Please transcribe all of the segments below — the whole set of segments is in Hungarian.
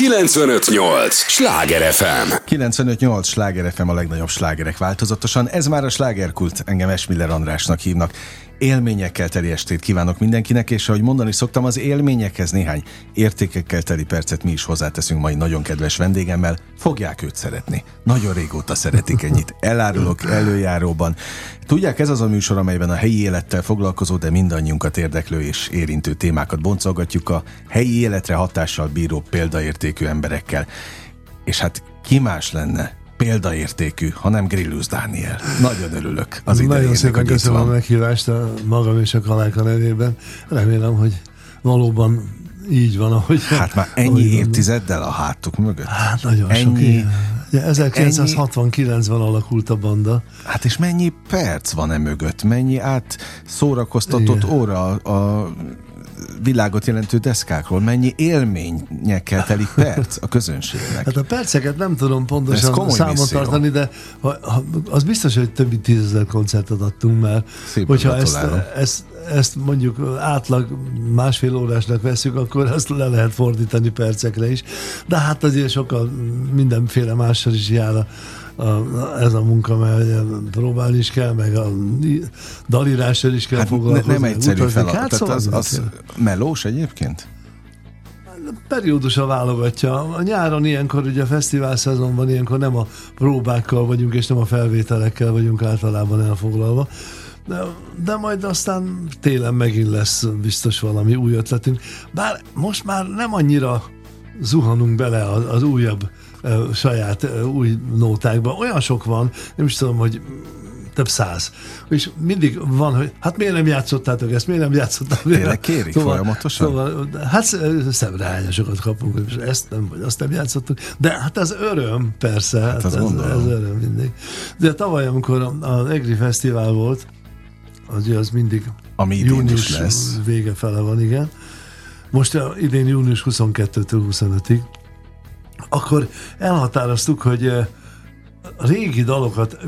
958! Sláger FM! 958! Sláger FM a legnagyobb slágerek változatosan. Ez már a slágerkult, engem Esmiller Andrásnak hívnak. Élményekkel teli estét kívánok mindenkinek, és ahogy mondani szoktam, az élményekhez néhány értékekkel teli percet mi is hozzáteszünk mai nagyon kedves vendégemmel. Fogják őt szeretni. Nagyon régóta szeretik ennyit. Elárulok előjáróban. Tudják, ez az a műsor, amelyben a helyi élettel foglalkozó, de mindannyiunkat érdeklő és érintő témákat boncolgatjuk a helyi életre hatással bíró példaértékű emberekkel. És hát ki más lenne, példaértékű, hanem Grillus Dániel. Nagyon örülök az idejének, Nagyon szépen köszönöm a meghívást a magam és a Kaláka nevében. Remélem, hogy valóban így van, ahogy... Hát már ennyi évtizeddel a hátuk mögött? Hát nagyon ennyi, sok év. Ja, 1969-ben alakult a banda. Hát és mennyi perc van e mögött? Mennyi át szórakoztatott óra a világot jelentő deszkákról, mennyi élményekkel telik perc a közönségnek. Hát a perceket nem tudom pontosan számon misszió. tartani, de ha, ha, az biztos, hogy többi tízezer koncertet adtunk már. Szépen hogyha ezt, ezt, ezt mondjuk átlag másfél órásnak veszük, akkor ezt le lehet fordítani percekre is. De hát azért sokkal mindenféle mással is jár a, a, ez a munka, mert próbálni is kell, meg a dalírással is kell hát foglalkozni. Nem egyszerű feladat. Hát, szóval az, az melós egyébként? periódusa válogatja. A nyáron ilyenkor, ugye a fesztivál szezonban ilyenkor nem a próbákkal vagyunk, és nem a felvételekkel vagyunk általában elfoglalva. De, de majd aztán télen megint lesz biztos valami új ötletünk. Bár most már nem annyira zuhanunk bele az, az újabb saját új nótákban. Olyan sok van, nem is tudom, hogy több száz. És mindig van, hogy hát miért nem játszottátok ezt, miért nem játszottátok? Tényleg kérik szóval, folyamatosan? Szóval, hát szemrehányosokat kapunk, és ezt nem, vagy azt nem játszottuk. De hát ez öröm, persze. Hát, hát ez, ez, öröm mindig. De tavaly, amikor a, a Egri Fesztivál volt, az, az mindig Ami június lesz. vége fele van, igen. Most idén június 22-től 25-ig akkor elhatároztuk, hogy a régi dalokat,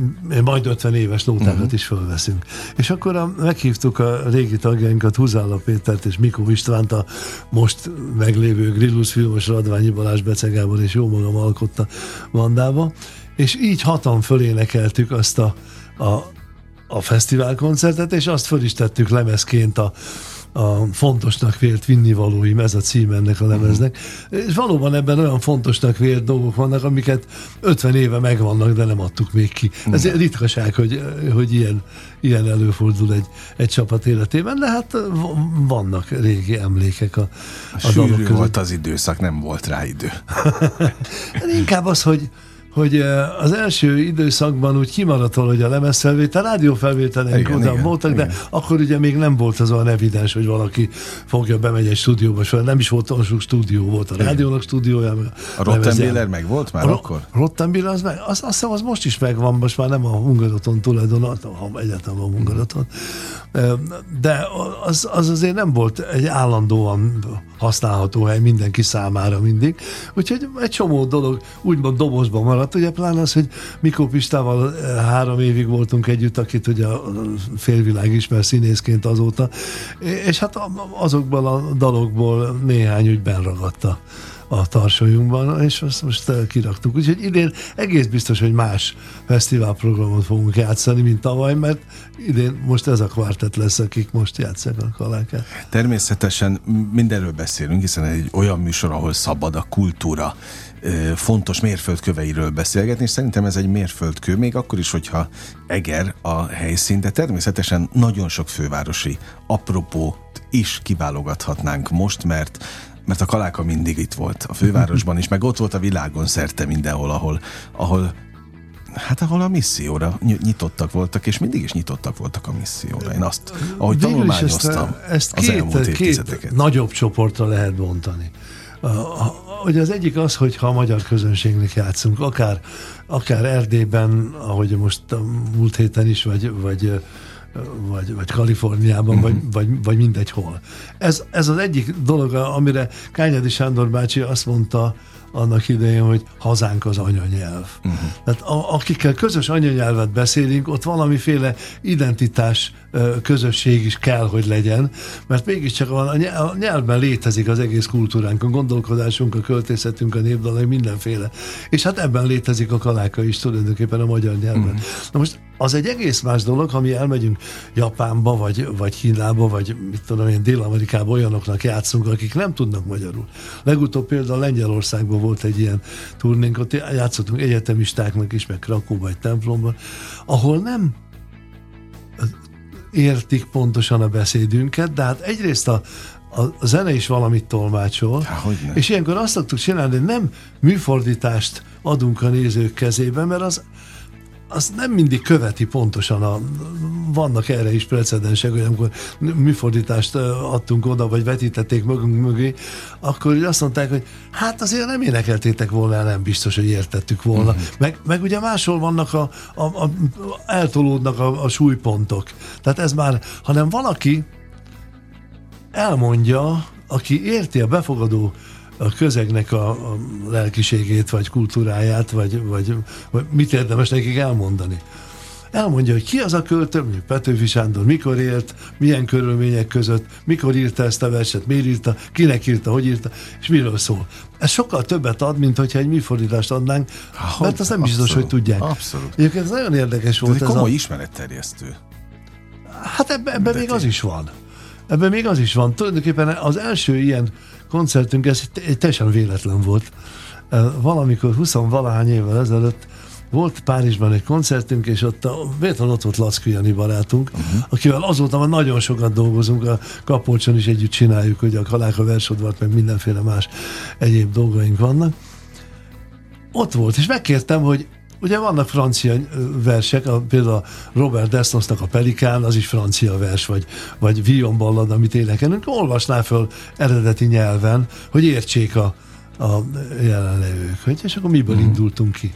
majd 50 éves nótákat uh-huh. is felveszünk. És akkor a, meghívtuk a régi tagjainkat, Huzála Pétert és Mikó Istvánt, a most meglévő Grillus filmos Radványi Balázs Becegából és jó magam alkotta bandába, és így hatan fölénekeltük azt a, a, a fesztiválkoncertet, és azt föl is tettük lemezként a, a fontosnak vélt vinnivalóim, ez a cím ennek a lemeznek. Uh-huh. És valóban ebben olyan fontosnak vélt dolgok vannak, amiket 50 éve megvannak, de nem adtuk még ki. Ez uh-huh. ritkaság, hogy, hogy ilyen, ilyen előfordul egy, egy csapat életében, de hát vannak régi emlékek a, a Sűrű volt az időszak, nem volt rá idő. Inkább az, hogy hogy az első időszakban úgy kimaradt valahogy a lemezfelvétel, rádiófelvételeink után voltak, igen. de akkor ugye még nem volt az olyan evidens, hogy valaki fogja, bemegy egy stúdióba, soha nem is volt olyan sok stúdió, volt a rádiónak stúdiója. A Rottenbiller meg volt már a akkor? Rottenbiller az meg, az, azt hiszem az most is megvan, most már nem a Hungaroton tulajdon, ha egyáltalán a Hungaroton. De az, az azért nem volt egy állandóan használható hely mindenki számára mindig. Úgyhogy egy csomó dolog úgymond dobozban maradt. Ugye pláne az, hogy Mikó Pistával három évig voltunk együtt, akit ugye a félvilág ismer színészként azóta, és hát azokból a dalokból néhány úgy benragadta a tarsolyunkban, és azt most eh, kiraktuk. Úgyhogy idén egész biztos, hogy más fesztiválprogramot fogunk játszani, mint tavaly, mert idén most ez a kvartett lesz, akik most játszák a kalákát. Természetesen mindenről beszélünk, hiszen egy olyan műsor, ahol szabad a kultúra eh, fontos mérföldköveiről beszélgetni, és szerintem ez egy mérföldkő, még akkor is, hogyha Eger a helyszín, de természetesen nagyon sok fővárosi apropót is kiválogathatnánk most, mert mert a kaláka mindig itt volt, a fővárosban is, meg ott volt a világon szerte mindenhol, ahol, ahol Hát ahol a misszióra nyitottak voltak, és mindig is nyitottak voltak a misszióra. Én azt, ahogy Végül tanulmányoztam ezt, ezt az két, elmúlt két nagyobb csoportra lehet bontani. Ugye az egyik az, hogy ha a magyar közönségnek játszunk, akár, akár Erdélyben, ahogy most a múlt héten is, vagy, vagy vagy, vagy Kaliforniában, uh-huh. vagy, vagy, vagy mindegy hol. Ez, ez az egyik dolog, amire Kányadi Sándor bácsi azt mondta annak idején, hogy hazánk az anyanyelv. Uh-huh. Tehát a, akikkel közös anyanyelvet beszélünk, ott valamiféle identitás közösség is kell, hogy legyen, mert mégiscsak a nyelvben létezik az egész kultúránk, a gondolkodásunk, a költészetünk, a népdalai, mindenféle. És hát ebben létezik a kaláka is tulajdonképpen a magyar nyelvben. Mm. Na most az egy egész más dolog, ha mi elmegyünk Japánba, vagy, vagy Kínába, vagy mit tudom én, Dél-Amerikába olyanoknak játszunk, akik nem tudnak magyarul. Legutóbb például Lengyelországban volt egy ilyen turnénk, ott játszottunk egyetemistáknak is, meg Krakóba, egy templomban, ahol nem értik pontosan a beszédünket, de hát egyrészt a, a zene is valamit tolmácsol, Há, és ilyenkor azt szoktuk csinálni, hogy nem műfordítást adunk a nézők kezébe, mert az az nem mindig követi pontosan a, vannak erre is precedensek, hogy amikor műfordítást adtunk oda, vagy vetítették magunk mögé, akkor azt mondták, hogy hát azért nem énekeltétek volna, nem biztos, hogy értettük volna. Uh-huh. Meg, meg ugye máshol vannak a, a, a eltolódnak a, a súlypontok. Tehát ez már, hanem valaki elmondja, aki érti a befogadó a közegnek a, a lelkiségét, vagy kultúráját, vagy, vagy, vagy mit érdemes nekik elmondani. Elmondja, hogy ki az a költő, Petőfi Sándor, mikor élt, milyen körülmények között, mikor írta ezt a verset, miért írta, kinek írta, hogy írta, és miről szól. Ez sokkal többet ad, mint hogyha egy műfordítást adnánk, ha, mert az nem biztos, hogy tudják. Abszolút. Egyébként ez nagyon érdekes volt. Ez, ez komoly a... ismeretterjesztő. Hát ebben ebbe még az is van. Ebben még az is van. Tulajdonképpen az első ilyen koncertünk, ez teljesen véletlen volt. Valamikor 20 valahány évvel ezelőtt volt Párizsban egy koncertünk, és ott, a, véletlenül ott volt Laszki Jani barátunk, uh-huh. akivel azóta már nagyon sokat dolgozunk, a Kapolcson is együtt csináljuk, hogy a Kaláka versodvart, meg mindenféle más egyéb dolgaink vannak. Ott volt, és megkértem, hogy Ugye vannak francia versek, a, például a Robert Desnosnak a Pelikán, az is francia vers, vagy, vagy Vion ballad, amit énekelünk, olvasná föl eredeti nyelven, hogy értsék a, a jelenlevők. Hogy, és akkor miből mm. indultunk ki.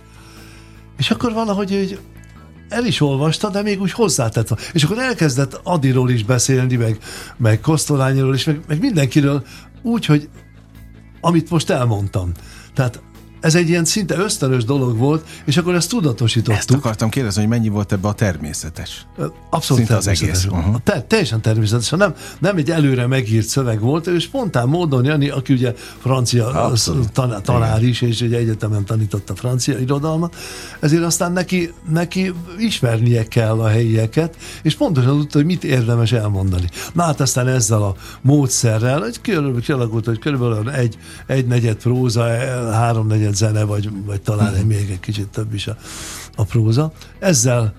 És akkor valahogy hogy el is olvasta, de még úgy hozzátett. És akkor elkezdett Adiról is beszélni, meg, meg Kosztolányiról is, meg, meg mindenkiről, úgy, hogy amit most elmondtam. Tehát ez egy ilyen szinte ösztönös dolog volt, és akkor ezt tudatosítottuk. Ezt akartam kérdezni, hogy mennyi volt ebbe a természetes? Abszolút szinte természetes. Az egész. Uh-huh. Te, teljesen természetes. Nem, nem egy előre megírt szöveg volt, ő spontán módon Jani, aki ugye francia tan- tanár is, és ugye egyetemen tanította francia irodalmat, ezért aztán neki, neki ismernie kell a helyieket, és pontosan tudta, hogy mit érdemes elmondani. Na hát aztán ezzel a módszerrel, hogy kialakult, hogy körülbelül egy, egy negyed próza, három negyed zene, vagy, vagy talán egy még egy kicsit több is a, a próza. Ezzel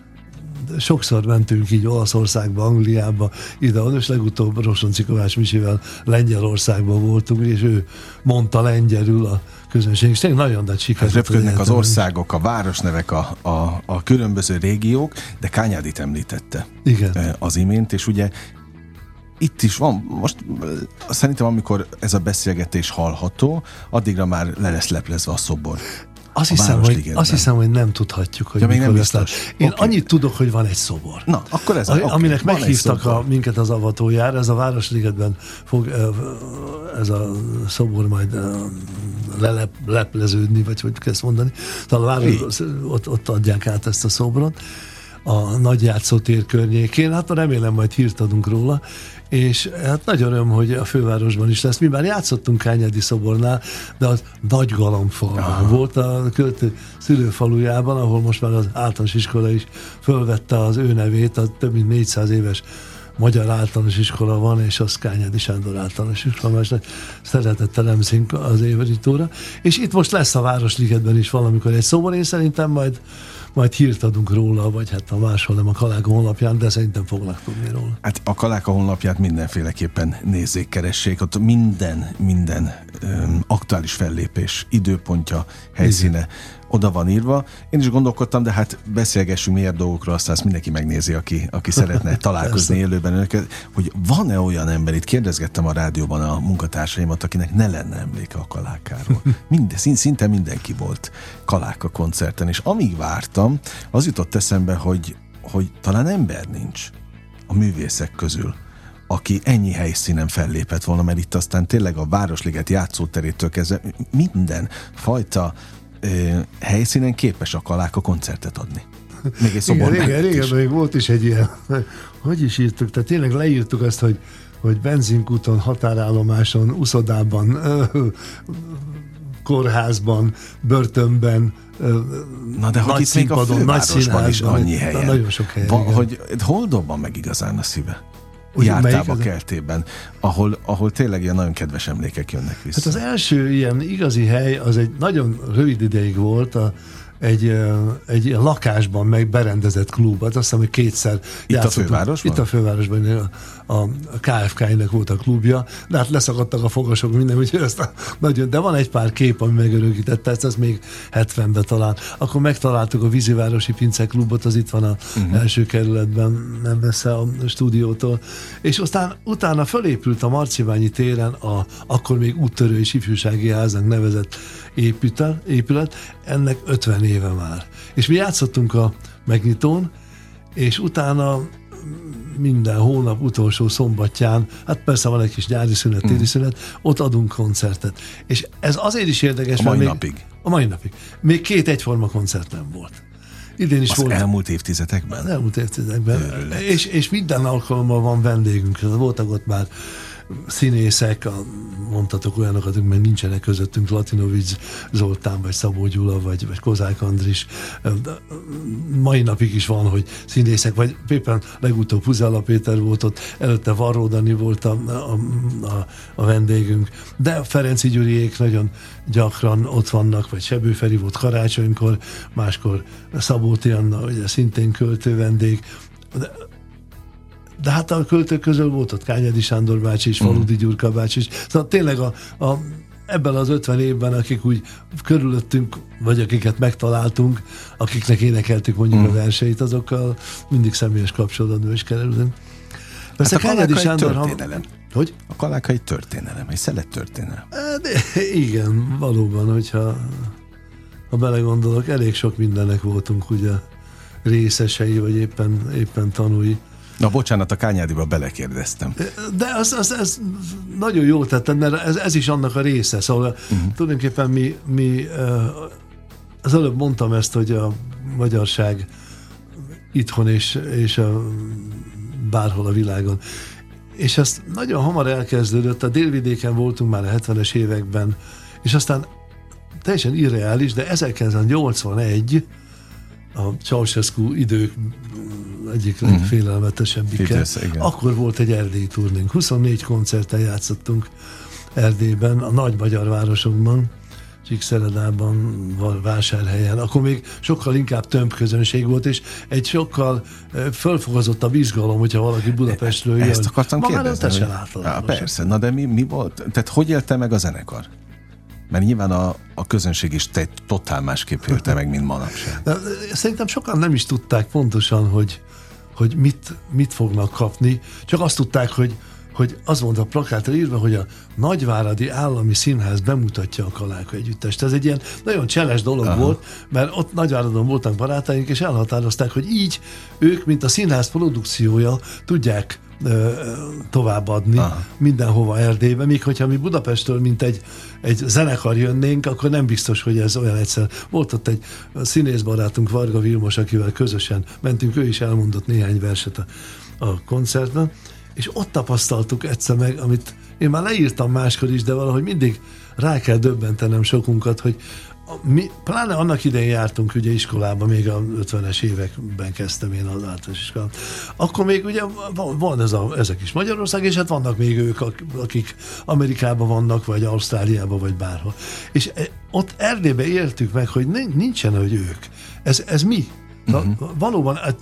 sokszor mentünk így Olaszországba, Angliába, ide, és legutóbb Rosonci Kovács Misivel Lengyelországban voltunk, és ő mondta lengyelül a közönség, és tényleg nagyon nagy siker. Hát röpködnek az országok, a városnevek, a, a, a különböző régiók, de Kányádit említette Igen. az imént, és ugye itt is van, most szerintem amikor ez a beszélgetés hallható, addigra már le lesz leplezve a szobor. Azt hiszem, hogy, azt hiszem, hogy nem tudhatjuk, hogy ja, mikor nem biztos. Én okay. annyit tudok, hogy van egy szobor. Na, akkor ez a, okay. Aminek van meghívtak a, minket az avatójára, ez a Városligetben fog ez a szobor majd lelep, lepleződni, vagy hogy kell ezt mondani. A város, ott, ott adják át ezt a szobrot a nagy játszótér környékén. Hát remélem majd hírt adunk róla, és hát nagy öröm, hogy a fővárosban is lesz. Mi már játszottunk Kányádi szobornál, de az nagy galambfalván volt a költő szülőfalujában, ahol most már az általános iskola is fölvette az ő nevét, a több mint 400 éves magyar általános iskola van, és az Kányádi Sándor általános iskola, és szeretettel emzünk az évadítóra. És itt most lesz a Városligetben is valamikor egy szobor, én szerintem majd majd hírt adunk róla, vagy hát a máshol nem a Kaláka honlapján, de szerintem fognak tudni róla. Hát a Kaláka honlapját mindenféleképpen nézzék, keressék, ott minden, minden um, aktuális fellépés, időpontja, helyszíne, Igen oda van írva. Én is gondolkodtam, de hát beszélgessünk miért dolgokról, aztán ezt mindenki megnézi, aki, aki szeretne találkozni élőben önöket, hogy van-e olyan ember, itt kérdezgettem a rádióban a munkatársaimat, akinek ne lenne emléke a kalákáról. Minden, szinte mindenki volt kaláka koncerten, és amíg vártam, az jutott eszembe, hogy, hogy talán ember nincs a művészek közül, aki ennyi helyszínen fellépett volna, mert itt aztán tényleg a Városliget játszóterétől kezdve minden fajta ö, helyszínen képes a kaláka koncertet adni. Még egy szobor igen, igen, igen, még volt is egy ilyen, hogy is írtuk, tehát tényleg leírtuk azt, hogy hogy benzinkúton, határállomáson, uszodában, kórházban, börtönben, Na de hogy itt még a fővárosban is annyi helyen. Nagyon sok helyen. Va, hogy hol dobban meg igazán a szíve? Jártába kertében, ahol, ahol tényleg ilyen nagyon kedves emlékek jönnek vissza. Hát az első ilyen igazi hely, az egy nagyon rövid ideig volt, a, egy, egy lakásban meg berendezett klub, hát azt hiszem, hogy kétszer Itt a fővárosban? Itt a fővárosban a, KFK-nek volt a klubja, de hát leszakadtak a fogasok minden, úgyhogy ezt a, nagyon, de van egy pár kép, ami megörökítette, ezt, ezt még 70-ben talán. Akkor megtaláltuk a Vízivárosi Pince klubot, az itt van a uh-huh. első kerületben, nem messze a stúdiótól, és aztán utána fölépült a Marciványi téren a akkor még úttörő és ifjúsági háznak nevezett épület, épület, ennek 50 éve már. És mi játszottunk a megnyitón, és utána minden hónap utolsó szombatján, hát persze van egy kis nyári szünet, téli mm. szünet, ott adunk koncertet. És ez azért is érdekes, a mai még, napig. A mai napig. Még két egyforma koncert nem volt. Idén is Az volt. elmúlt évtizedekben? Az elmúlt évtizedekben. És, és minden alkalommal van vendégünk. Voltak ott már színészek, a, mondhatok olyanokat, még nincsenek közöttünk, Latinovics Zoltán, vagy Szabó Gyula, vagy, vagy Kozák Andris. Mai napig is van, hogy színészek, vagy éppen legutóbb Puzella Péter volt ott, előtte Varró Dani volt a, a, a, a vendégünk, de Ferenci Gyuriék nagyon gyakran ott vannak, vagy Sebő Feri volt karácsonykor, máskor Szabó Tianna, ugye szintén költő vendég, de de hát a költők közül volt ott Kányadi Sándor bácsi is, Faludi mm. Gyurka bácsi is. Szóval tényleg a, a ebben az 50 évben, akik úgy körülöttünk, vagy akiket megtaláltunk, akiknek énekeltük mondjuk mm. a verseit, azokkal mindig személyes kapcsolatban is kerülünk. Persze hát a Kányadi Sándor... Történelem. Hogy? A kaláka egy történelem, egy szelet történelem. De, igen, valóban, hogyha ha belegondolok, elég sok mindennek voltunk ugye részesei, vagy éppen, éppen tanúi. Na bocsánat, a kányádiba belekérdeztem. De az, az, az nagyon jó tettem, mert ez, ez is annak a része. Szóval uh-huh. tulajdonképpen mi, mi az előbb mondtam ezt, hogy a magyarság itthon és, és a, bárhol a világon. És ezt nagyon hamar elkezdődött, a délvidéken voltunk már a 70-es években, és aztán teljesen irreális, de 1981 a Ceausescu idők egyik mhm. legfélelmetesebbike. Akkor volt egy erdélyi turnénk. 24 koncerten játszottunk Erdélyben, a nagy magyar városokban, Csíkszeredában, Vásárhelyen, akkor még sokkal inkább több közönség volt, és egy sokkal fölfogozottabb izgalom, hogyha valaki Budapestről jön. Ezt akartam Ma kérdezni. Már hogy... persze, na de mi, mi volt? Tehát hogy élte meg a zenekar? Mert nyilván a, a közönség is te, totál másképp élte meg, mint manapság. Szerintem sokan nem is tudták pontosan, hogy, hogy mit, mit fognak kapni, csak azt tudták, hogy, hogy az volt a plakátra írva, hogy a Nagyváradi Állami Színház bemutatja a Kaláka együttest. Ez egy ilyen nagyon cseles dolog Aha. volt, mert ott Nagyváradon voltak barátaink, és elhatározták, hogy így ők, mint a színház produkciója, tudják továbbadni Aha. mindenhova Erdélybe, míg hogyha mi Budapestről, mint egy, egy zenekar jönnénk, akkor nem biztos, hogy ez olyan egyszer. Volt ott egy színészbarátunk, Varga Vilmos, akivel közösen mentünk, ő is elmondott néhány verset a, a koncertben, és ott tapasztaltuk egyszer meg, amit én már leírtam máskor is, de valahogy mindig rá kell döbbentenem sokunkat, hogy mi, pláne annak idején jártunk ugye iskolába, még a 50-es években kezdtem én az általános iskolát. Akkor még ugye van, van ez a, ezek is Magyarország, és hát vannak még ők, akik Amerikában vannak, vagy Ausztráliában, vagy bárhol. És e, ott Erdélybe éltük meg, hogy nincsen, hogy ők. Ez, ez mi? Uh-huh. Valóban, hát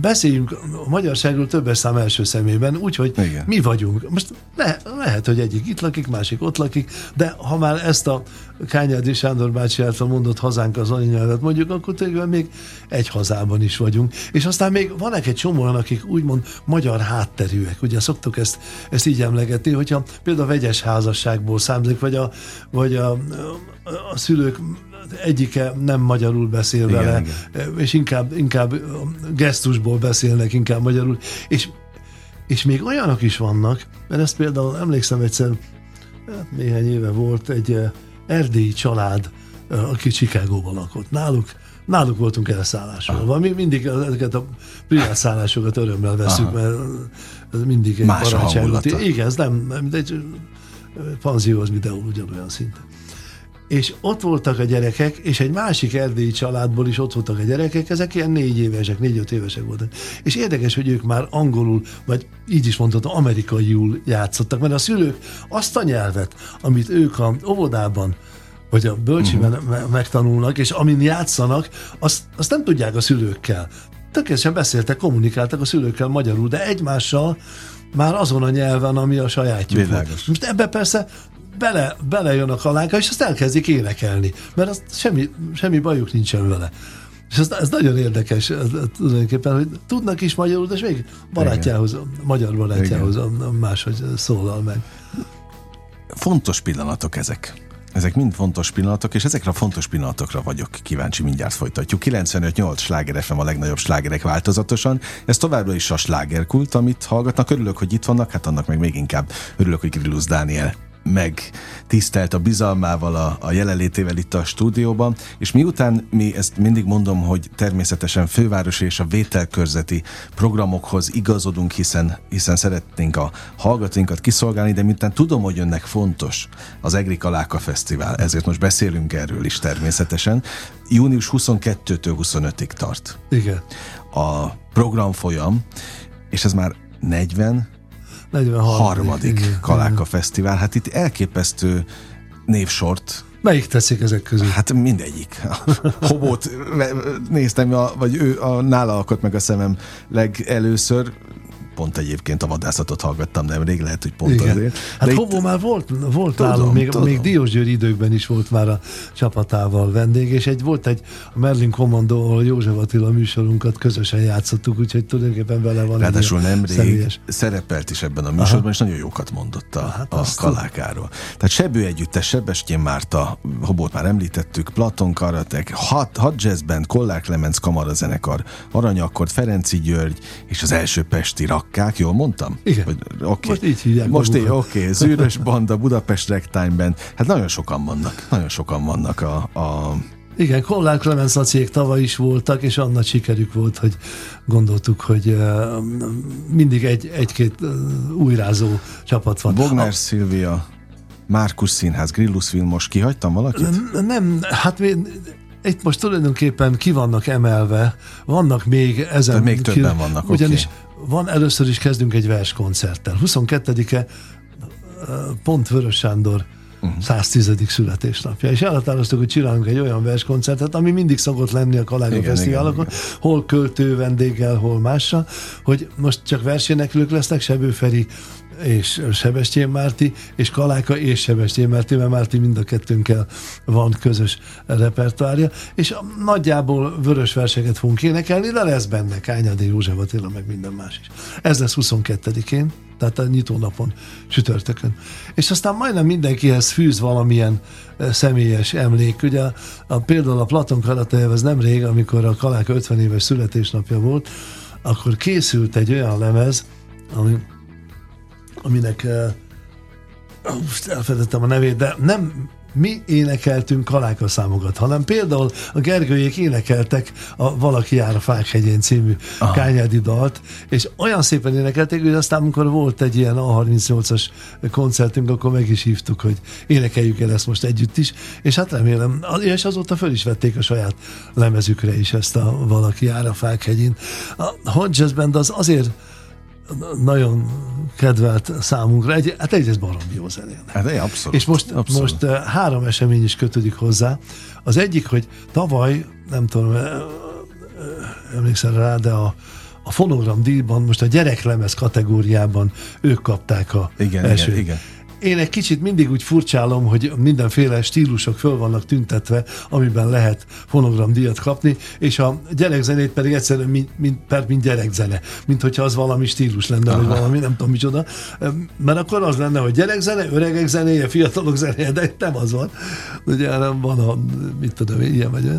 beszéljünk a magyarságról többes szám első szemében, úgyhogy mi vagyunk. Most le, lehet, hogy egyik itt lakik, másik ott lakik, de ha már ezt a Kányádi Sándor bácsi által mondott hazánk az anyanyelvet mondjuk, akkor tényleg még egy hazában is vagyunk. És aztán még van egy csomóan, akik úgymond magyar hátterűek. Ugye szoktuk ezt, ezt így emlegetni, hogyha például a vegyes házasságból számzik, vagy a, vagy a, a szülők egyike nem magyarul beszél igen, vele, igen. és inkább, inkább gesztusból beszélnek inkább magyarul, és, és még olyanok is vannak, mert ezt például emlékszem egyszer, hát néhány éve volt, egy erdélyi család aki Chicagóban lakott. Náluk Náluk voltunk elszállásolva. Mi mindig ezeket a privát szállásokat örömmel veszük, Aha. mert ez mindig egy Más barátságot. Igen, ez nem, mint egy panzióhoz videó ugyanolyan szinten. És ott voltak a gyerekek, és egy másik erdélyi családból is ott voltak a gyerekek, ezek ilyen négy évesek, négy-öt évesek voltak. És érdekes, hogy ők már angolul, vagy így is mondhatom, amerikaiul játszottak, mert a szülők azt a nyelvet, amit ők a óvodában vagy a bölcsiben uh-huh. megtanulnak, és amin játszanak, azt, azt nem tudják a szülőkkel. Tökéletesen beszéltek, kommunikáltak a szülőkkel magyarul, de egymással már azon a nyelven, ami a sajátjuk volt. Most ebbe persze bele, belejön a kaláka, és azt elkezdik énekelni, mert azt semmi, semmi bajuk nincsen vele. És ez, ez nagyon érdekes ez, tulajdonképpen, hogy tudnak is magyarul, de még barátjához, Igen. magyar barátjához Igen. máshogy szólal meg. Fontos pillanatok ezek. Ezek mind fontos pillanatok, és ezekre a fontos pillanatokra vagyok kíváncsi, mindjárt folytatjuk. 95-8 sláger FM a legnagyobb slágerek változatosan. Ez továbbra is a slágerkult, amit hallgatnak. Örülök, hogy itt vannak, hát annak meg még inkább örülök, hogy Grillus Dániel megtisztelt a bizalmával, a, a jelenlétével itt a stúdióban, és miután mi ezt mindig mondom, hogy természetesen fővárosi és a vételkörzeti programokhoz igazodunk, hiszen, hiszen szeretnénk a hallgatóinkat kiszolgálni, de miután tudom, hogy önnek fontos az Egri Kaláka Fesztivál, ezért most beszélünk erről is természetesen. Június 22-től 25-ig tart. Igen. A program folyam, és ez már 40 43. harmadik Kaláka Fesztivál. Hát itt elképesztő névsort Melyik teszik ezek közül? Hát mindegyik. Hobót néztem, vagy ő a, nála alkott meg a szemem legelőször pont egyébként a vadászatot hallgattam nemrég, lehet, hogy pont Igen. azért. Hát De Hobó itt... már volt, volt tudom, nálunk, még, tudom. még Diósgyőr időkben is volt már a csapatával vendég, és egy volt egy a Merlin Commando, ahol József Attila műsorunkat közösen játszottuk, úgyhogy tulajdonképpen vele van Ráadásul nemrég személyes. szerepelt is ebben a műsorban, Aha. és nagyon jókat mondott a, hát a kalákáról. Tehát Sebő együttes, Sebestyén Márta, Hobót már említettük, Platon Karatek, hat, hat jazzband, Kollár Clemens kamarazenekar, Aranyakkord, Ferenci György, és az első Pesti rak Rakkák, jól mondtam? Igen. Vagy, okay. Most így hívják. Most így, oké. Okay. Zűrös Banda, Budapest Ragtime Band. Hát nagyon sokan vannak. Nagyon sokan vannak a, a igen, Kollár Clemens cég tavaly is voltak, és annak sikerük volt, hogy gondoltuk, hogy mindig egy, egy-két újrázó csapat van. Bogner a... Szilvia, Márkus Színház, Grillus Vilmos, kihagytam valakit? Nem, hát itt most tulajdonképpen ki vannak emelve, vannak még ezen... De még többen vannak, Ugyanis okay van, először is kezdünk egy verskoncerttel. 22-e pont Vörös Sándor uh-huh. 110. születésnapja. És elhatároztuk, hogy csinálunk egy olyan verskoncertet, ami mindig szokott lenni a Kalága Fesztiválokon, hol költő vendéggel, hol mással, hogy most csak verséneklők lesznek, Sebő Feri és Sebestyén Márti, és Kaláka és Sebestyén Márti, mert Márti mind a kettőnkkel van közös repertoárja, és nagyjából vörös verseket fogunk énekelni, de lesz benne Kányadi József Attila, meg minden más is. Ez lesz 22-én, tehát a nyitónapon, csütörtökön. És aztán majdnem mindenkihez fűz valamilyen eh, személyes emlék. Ugye a, a, például a Platon Karatejev, nem rég, amikor a Kaláka 50 éves születésnapja volt, akkor készült egy olyan lemez, ami aminek most elfelejtettem a nevét, de nem mi énekeltünk kaláka számokat, hanem például a Gergőjék énekeltek a Valaki jár a Fákhegyén című Aha. kányádi dalt, és olyan szépen énekelték, hogy aztán amikor volt egy ilyen A38-as koncertünk, akkor meg is hívtuk, hogy énekeljük el ezt most együtt is, és hát remélem, és azóta föl is vették a saját lemezükre is ezt a Valaki jár a Fákhegyén. A Hodges Band az azért nagyon kedvelt számunkra. Egy, hát egyrészt barom jó zenének. Hát egy abszolút. És most, abszolút. most uh, három esemény is kötődik hozzá. Az egyik, hogy tavaly, nem tudom, uh, uh, emlékszel rá, de a, a fonogram díjban, most a gyereklemez kategóriában ők kapták a igen, első. Igen, igen én egy kicsit mindig úgy furcsálom, hogy mindenféle stílusok föl vannak tüntetve, amiben lehet fonogramdíjat kapni, és a gyerekzenét pedig egyszerűen mint, mint, per, mint gyerekzene, mint hogyha az valami stílus lenne, Aha. vagy valami, nem tudom micsoda. Mert akkor az lenne, hogy gyerekzene, öregek zenéje, fiatalok zenéje, de nem az van. Ugye van a, mit tudom, ilyen vagy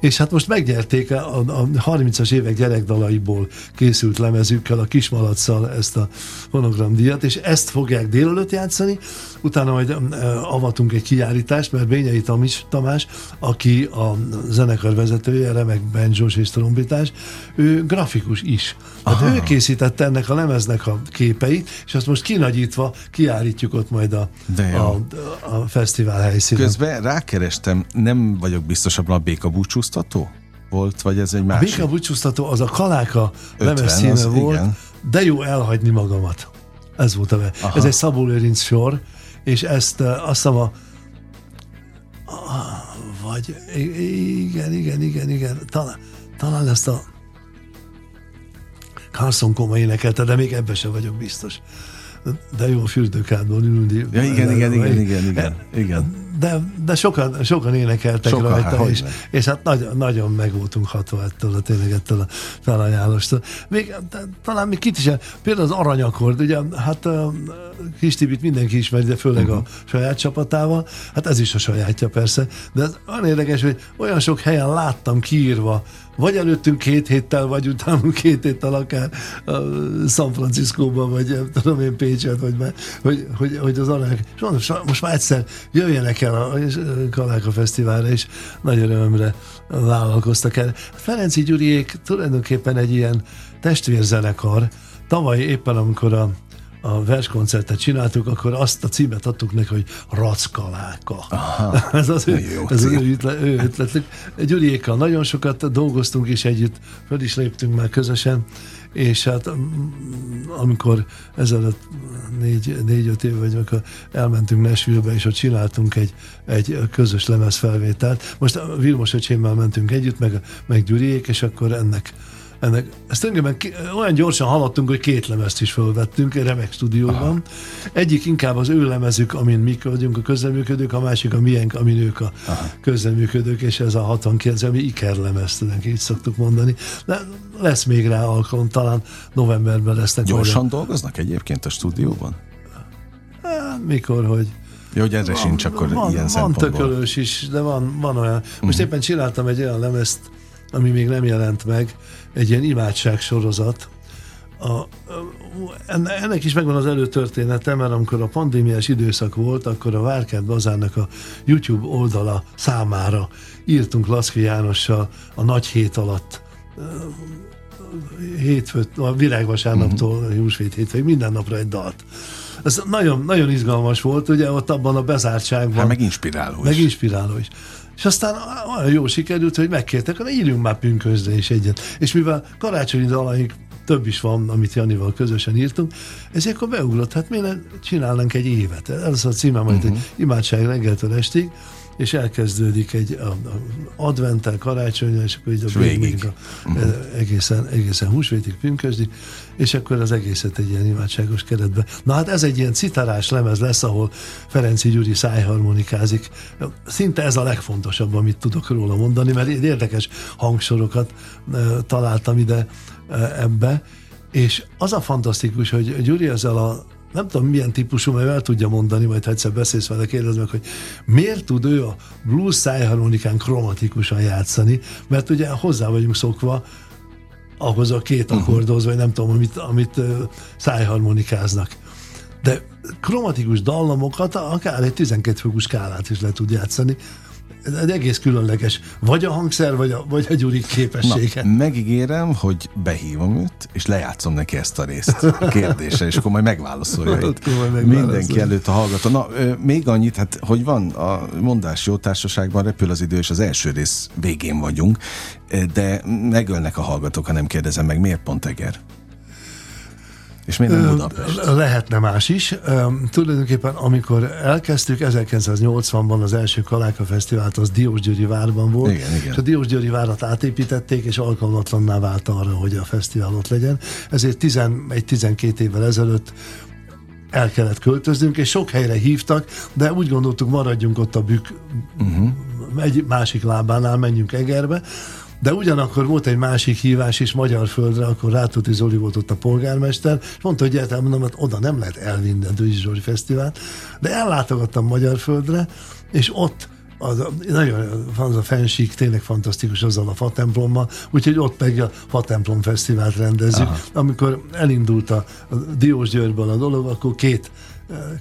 és hát most megnyerték a, a 30-as évek gyerekdalaiból készült lemezükkel, a Kismalacsal ezt a fonogramdíjat, és ezt fogják délelőtt játszani, utána majd avatunk egy kiállítást, mert Bényei Tamis, Tamás, aki a zenekar vezetője, remek benjós és trombitás, ő grafikus is. Hát ő készítette ennek a lemeznek a képeit, és azt most kinagyítva kiállítjuk ott majd a, a, a fesztivál helyszínen. Közben rákerestem, nem vagyok biztos abban a béka búcsúztató? Volt, vagy ez egy másik? A béka búcsúztató az a Kaláka lemez volt, igen. de jó elhagyni magamat. Ez volt a Ez egy Szabó Lőrinc sor, és ezt azt hiszem a vagy igen, igen, igen, igen, talán, talán ezt a Carson Koma énekelte, de még ebbe sem vagyok biztos. De jó a fürdőkádból ülni. Ja, igen, igen, igen, igen, igen, igen de, de sokan, sokan énekeltek sokan, rajta, hát, és, és hát nagyon, nagyon meg voltunk hatva ettől a tényleg ettől a felajánlástól. Még talán még kit is, például az aranyakord, ugye, hát a Kis Tibit mindenki ismeri, de főleg uh-huh. a mhm. saját csapatával, hát ez is a sajátja persze, de az olyan érdekes, hogy olyan sok helyen láttam kiírva vagy előttünk két héttel, vagy utánunk két héttel akár a San Franciscóban, vagy nem tudom én Pécset, vagy már, hogy, hogy, hogy az alák, és mondom, most már egyszer jöjjenek el a Kaláka Fesztiválra, és nagy örömre vállalkoztak el. Ferenci Gyuriék tulajdonképpen egy ilyen testvérzenekar, tavaly éppen amikor a a verskoncertet csináltuk, akkor azt a címet adtuk neki, hogy Rackaláka. ez az, ő, ez az ő, ötlet, ő ötletük. Gyuriékkal nagyon sokat dolgoztunk, és együtt föl is léptünk már közösen, és hát amikor ezelőtt négy, négy-öt év vagy amikor elmentünk Nashville-be, és ott csináltunk egy, egy közös lemezfelvételt. Most a Vilmos öcsémmel mentünk együtt, meg, meg Gyuriék, és akkor ennek ennek, ezt tulajdonképpen olyan gyorsan haladtunk, hogy két lemezt is felvettünk egy remek stúdióban. Aha. Egyik inkább az ő lemezük, amin mi vagyunk a közleműködők, a másik a miénk, amin ők a Aha. közleműködők, és ez a 69, ami Iker lemez, így szoktuk mondani. De lesz még rá alkalom, talán novemberben lesznek. Gyorsan olyan. dolgoznak egyébként a stúdióban? Hát, mikor, hogy jó, hogy erre van, sincs akkor van, ilyen Van tökölős is, de van, van olyan. Most mm. éppen csináltam egy olyan lemezt, ami még nem jelent meg, egy ilyen imádság sorozat. A, ennek is megvan az előtörténete, mert amikor a pandémiás időszak volt, akkor a Várkert Bazárnak a YouTube oldala számára írtunk Laszki Jánossal a nagy hét alatt hétfőt, a virágvasárnaptól uh-huh. Mhm. húsvét hétvég, minden napra egy dalt. Ez nagyon, nagyon izgalmas volt, ugye ott abban a bezártságban. Hát meg inspiráló is. Meg inspiráló is. És aztán olyan jó sikerült, hogy megkértek, hogy írjunk már pünkösdre is egyet. És mivel karácsonyi dalaink több is van, amit Janival közösen írtunk, ezért akkor beugrott, hát miért csinálnánk egy évet. Ez a címe majd uh-huh. egy imádság reggeltől estig, és elkezdődik egy a, a adventel, karácsonyra, és akkor így a végig a, uh-huh. egészen, egészen húsvétig pünkösdi, és akkor az egészet egy ilyen imádságos keretbe. Na hát ez egy ilyen citarás lemez lesz, ahol Ferenci Gyuri szájharmonikázik. Szinte ez a legfontosabb, amit tudok róla mondani, mert érdekes hangsorokat e, találtam ide e, ebbe, és az a fantasztikus, hogy Gyuri ezzel a nem tudom milyen típusú, mert el tudja mondani, majd ha egyszer beszélsz vele, kérdezd meg, hogy miért tud ő a blues szájharmonikán kromatikusan játszani, mert ugye hozzá vagyunk szokva ahhoz a két mhm. akkordhoz, vagy nem tudom, amit, amit szájharmonikáznak. De kromatikus dallamokat akár egy 12 fokú skálát is le tud játszani, egy egész különleges, vagy a hangszer, vagy a, vagy a Gyuri képessége. Na, megígérem, hogy behívom őt, és lejátszom neki ezt a részt a kérdésre, és akkor majd megválaszolja. majd Mindenki előtt a hallgató. Na, még annyit, hát, hogy van a mondás jó társaságban, repül az idő, és az első rész végén vagyunk, de megölnek a hallgatók, ha nem kérdezem meg, miért pont Eger? És miért nem Budapest? Lehetne más is. Tulajdonképpen amikor elkezdtük, 1980-ban az első Kaláka Fesztivált, az Diósgyőri várban volt, igen, igen. és a Diósgyőri várat átépítették, és alkalmatlanná vált arra, hogy a fesztivál ott legyen. Ezért 11-12 évvel ezelőtt el kellett költöznünk, és sok helyre hívtak, de úgy gondoltuk, maradjunk ott a bükk uh-huh. egy másik lábánál, menjünk Egerbe, de ugyanakkor volt egy másik hívás is magyar földre, akkor Rátóti Zoli volt ott a polgármester, és mondta, hogy egyáltalán mondom, hogy oda nem lehet elvinni a Dőzsi Zsoli Fesztivált, de ellátogattam magyar földre, és ott az, nagyon az a fensík, tényleg fantasztikus azzal a fa templommal, úgyhogy ott meg a fa templom fesztivált rendezzük. Aha. Amikor elindult a, a Diós Györgyből a dolog, akkor két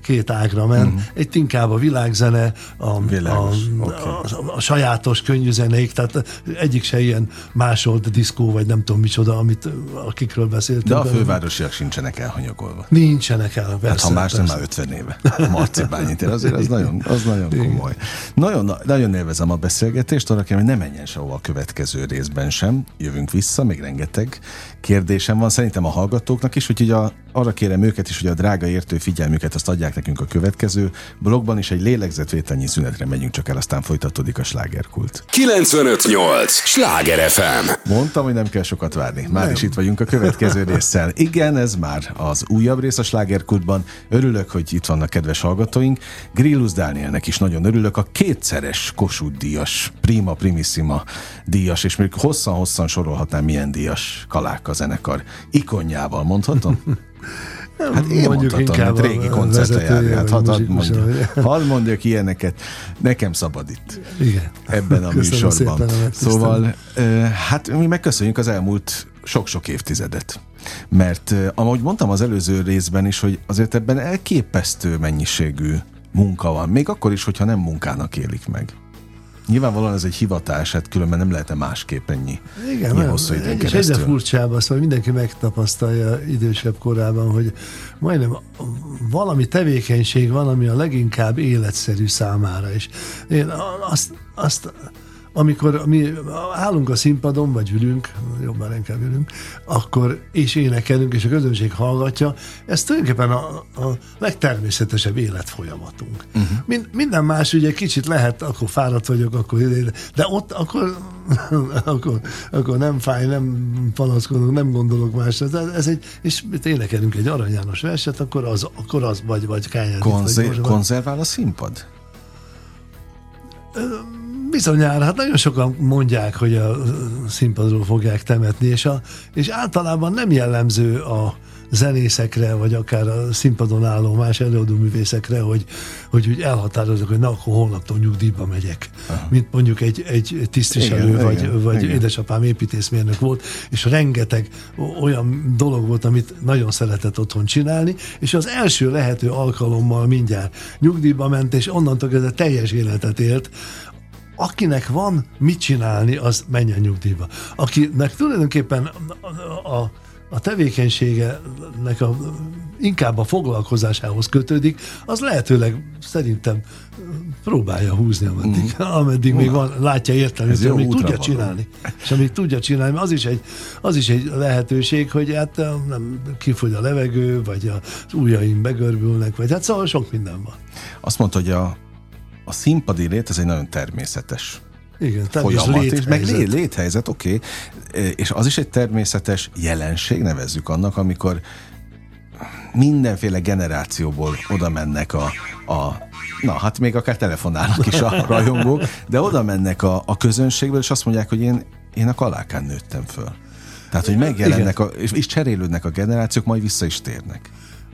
két ágra ment. Uh-huh. Egy inkább a világzene, a, Világos. a, okay. a, a sajátos könnyű zenék, tehát egyik se ilyen másolt diszkó, vagy nem tudom micsoda, amit akikről beszéltünk. De a fővárosiak sincsenek elhanyagolva. Nincsenek el, persze. Hát ha más nem már 50 éve. Marcibányi azért az nagyon, az nagyon komoly. Nagyon, nagyon élvezem a beszélgetést, arra kérem, hogy ne menjen sehova a következő részben sem. Jövünk vissza, még rengeteg kérdésem van szerintem a hallgatóknak is, úgyhogy a, arra kérem őket is, hogy a drága értő figyelmüket azt adják nekünk a következő blogban, is egy lélegzetvételnyi szünetre megyünk csak el, aztán folytatódik a slágerkult. 958! Sláger FM! Mondtam, hogy nem kell sokat várni. Már nem. is itt vagyunk a következő résszel. Igen, ez már az újabb rész a slágerkultban. Örülök, hogy itt vannak kedves hallgatóink. Grillus Dánielnek is nagyon örülök. A kétszeres Kossuth díjas, Prima Primissima díjas, és még hosszan-hosszan sorolhatnám milyen díjas Kaláka zenekar ikonjával, mondhatom? Hát én mondjuk mondhatom, hogy régi koncertre járni. Hát hadd had mondjak, had mondjak ilyeneket. Nekem szabad itt. Igen. Ebben a műsorban. A szóval, hát mi megköszönjük az elmúlt sok-sok évtizedet. Mert ahogy mondtam az előző részben is, hogy azért ebben elképesztő mennyiségű munka van. Még akkor is, hogyha nem munkának élik meg. Nyilvánvalóan ez egy hivatás, hát különben nem lehet másképp ennyi Igen, ilyen hosszú időn és egyre furcsább azt, hogy mindenki megtapasztalja idősebb korában, hogy majdnem valami tevékenység van, ami a leginkább életszerű számára. És én azt, azt amikor mi állunk a színpadon, vagy ülünk, jobban inkább ülünk, akkor és énekelünk, és a közönség hallgatja, ez tulajdonképpen a, a legtermészetesebb életfolyamatunk. Uh-huh. Mind, minden más ugye kicsit lehet, akkor fáradt vagyok, akkor de ott akkor, akkor, akkor nem fáj, nem panaszkodok, nem gondolok másra. Ez egy, és énekelünk egy Arany János verset, akkor az, akkor az vagy, vagy kányán. Konzer, konzervál a színpad? Bizonyára, hát nagyon sokan mondják, hogy a színpadról fogják temetni, és, a, és általában nem jellemző a zenészekre, vagy akár a színpadon álló más előadóművészekre, hogy, hogy úgy elhatározok, hogy na, akkor holnaptól nyugdíjba megyek. Aha. Mint mondjuk egy, egy tisztviselő, igen, vagy, igen, vagy igen. édesapám építészmérnök volt, és rengeteg olyan dolog volt, amit nagyon szeretett otthon csinálni, és az első lehető alkalommal mindjárt nyugdíjba ment, és onnantól kezdve teljes életet élt, akinek van mit csinálni, az menjen nyugdíjba. Akinek tulajdonképpen a, a, a tevékenységenek a, inkább a foglalkozásához kötődik, az lehetőleg szerintem próbálja húzni, ameddig, mm. ameddig még van, látja értelmét, amíg tudja való. csinálni. És amíg tudja csinálni, az is egy, az is egy lehetőség, hogy hát nem kifogy a levegő, vagy az ujjaim begörbülnek, vagy hát szóval sok minden van. Azt mondta, hogy a a színpadi lét ez egy nagyon természetes igen, folyamat, és meg lé, léthelyzet, oké, okay. és az is egy természetes jelenség, nevezzük annak, amikor mindenféle generációból oda mennek a, a na hát még akár telefonálnak is a rajongók, de oda mennek a, a közönségből, és azt mondják, hogy én, én a kalákán nőttem föl. Tehát, hogy megjelennek, a, és, és cserélődnek a generációk, majd vissza is térnek.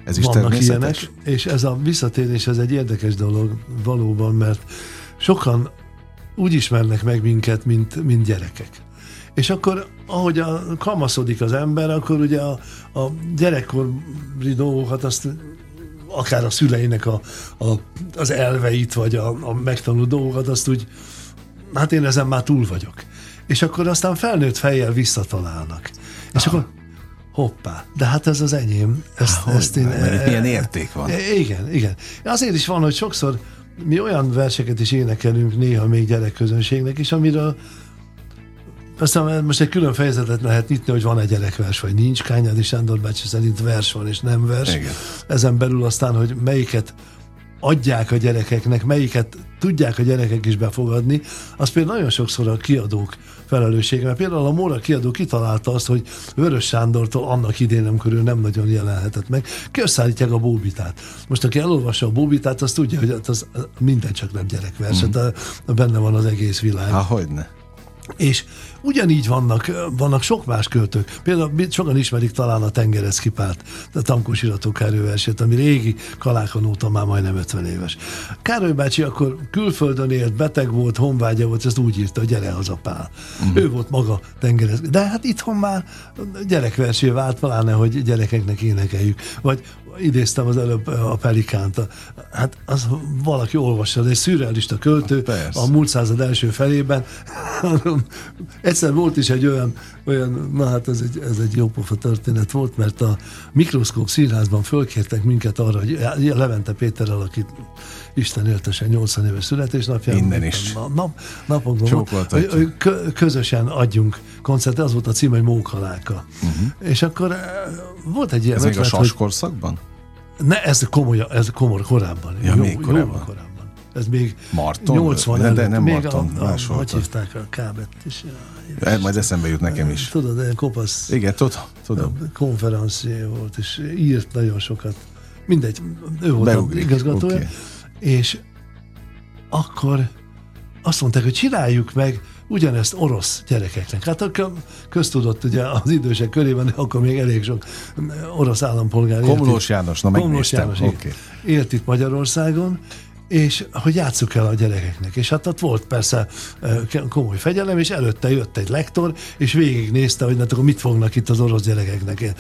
Ez is Vannak ilyenek, és ez a visszatérés, ez egy érdekes dolog valóban, mert sokan úgy ismernek meg minket, mint, mint gyerekek. És akkor, ahogy a, kamaszodik az ember, akkor ugye a, a gyerekkori dolgokat azt akár a szüleinek a, a, az elveit, vagy a, a megtanuló dolgokat, azt úgy, hát én ezen már túl vagyok. És akkor aztán felnőtt fejjel visszatalálnak. És Aha. akkor hoppá, de hát ez az enyém. Ezt, Há, ezt én, mert milyen érték van. E, igen, igen. Azért is van, hogy sokszor mi olyan verseket is énekelünk néha még gyerekközönségnek is, amiről aztán most egy külön fejezetet lehet nyitni, hogy van egy gyerekvers, vagy nincs. Kányádi Sándor bácsi szerint vers van és nem vers. Igen. Ezen belül aztán, hogy melyiket adják a gyerekeknek, melyiket tudják a gyerekek is befogadni, az például nagyon sokszor a kiadók felelőssége. Mert például a Móra kiadó kitalálta azt, hogy Vörös Sándortól annak idén, amikor ő nem nagyon jelenhetett meg, kiösszállítják a bóbitát. Most aki elolvassa a bóbitát, az tudja, hogy az minden csak nem gyerekverset, mm. de benne van az egész világ. Há, hogyne. És ugyanígy vannak, vannak sok más költők. Például sokan ismerik talán a Tengereszkipát, a Tankos irató Károly versét, ami régi kalákon óta már majdnem 50 éves. Károly bácsi akkor külföldön élt, beteg volt, honvágya volt, ezt úgy írta, gyere haza Pál. Uh-huh. Ő volt maga tengereszkipát. De hát itthon már gyerekversé vált, pláne, hogy gyerekeknek énekeljük. Vagy idéztem az előbb a Pelikánt. Hát az valaki olvassa, de egy szürrealista költő Persze. a múlt század első felében. Egyszer volt is egy olyan, olyan na hát ez egy, ez egy jópofa történet volt, mert a mikroszkóp színházban fölkértek minket arra, hogy Levente Péterrel, akit Isten éltesen 80 éves születésnapján. Innen is. Nap, napokban volt, hogy, közösen adjunk koncertet, az volt a cím, hogy Mókaláka. Uh-huh. És akkor eh, volt egy ilyen... Ez ötlet, még a saskorszakban? Ne, ez komoly, ez komoly korábban. Ja, jó, még korábban. korábban. Ez még Marton? 80 de, de nem még Marton, a, a, Hogy hívták a kábet is. Ja, ja, majd eszembe jut nekem is. Tudod, ilyen kopasz. Igen, tudom. tudom. Konferencié volt, és írt nagyon sokat. Mindegy, ő volt Beugrik. igazgatója. Okay. És akkor azt mondták, hogy csináljuk meg ugyanezt orosz gyerekeknek. Hát akkor köztudott ugye az idősek körében, akkor még elég sok orosz állampolgár Komlós János, na Komlós János okay. élt itt Magyarországon, és hogy játsszuk el a gyerekeknek. És hát ott volt persze komoly fegyelem, és előtte jött egy lektor, és végignézte, hogy hát akkor mit fognak itt az orosz gyerekeknek.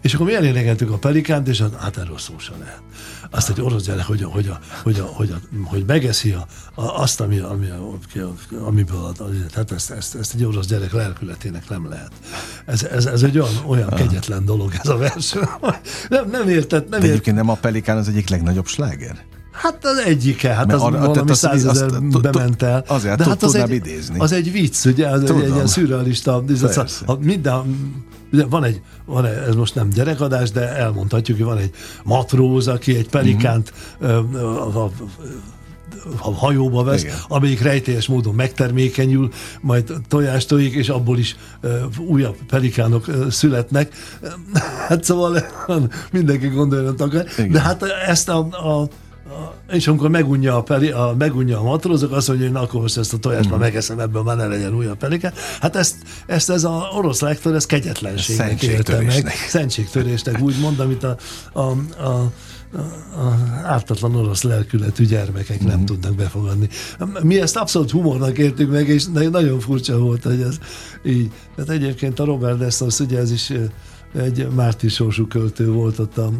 És akkor mi elénekeltük a pelikánt, és hát erről szó sem lehet. Azt egy orosz gyerek, hogy, hogy, a, hogy, a, hogy, a, hogy megeszi a, a, azt, ami, ami, amiből ad. Tehát ezt, ezt, ezt egy orosz gyerek lelkületének nem lehet. Ez, ez, ez egy olyan, olyan kegyetlen dolog ez a vers. Nem, nem érted. Nem De egyébként nem a pelikán az egyik legnagyobb sláger? Hát az egyike, hát az arra, valami százezer bement el. Azért de hát az egy, idézni. az egy vicc, ugye, az Tudom. egy, egy ilyen szürrealista. A, minden, ugye van egy, van egy, ez most nem gyerekadás, de elmondhatjuk, hogy van egy matróz, aki egy pelikánt a, a, a hajóba vesz, Igen. amelyik rejtélyes módon megtermékenyül, majd tojást tojik, és abból is uh, újabb pelikánok uh, születnek. Hát szóval mindenki gondolja, akar. De hát ezt a, a és amikor megunja a, peli, a, megunja a matrózok, azt mondja, hogy na, akkor most ezt a tojást mm. már megeszem, ebből már ne legyen újabb pelike. Hát ezt, ezt ez a orosz lektor, ez kegyetlenségnek élte meg. Szentségtörésnek úgy mond, amit a, a, a ártatlan orosz lelkületű gyermekek mm. nem mhm. tudnak befogadni. Mi ezt abszolút humornak értük meg, és nagyon furcsa volt, hogy ez így. Tehát egyébként a Robert Destos, ugye ez is egy Márti sorsú költő volt ott a,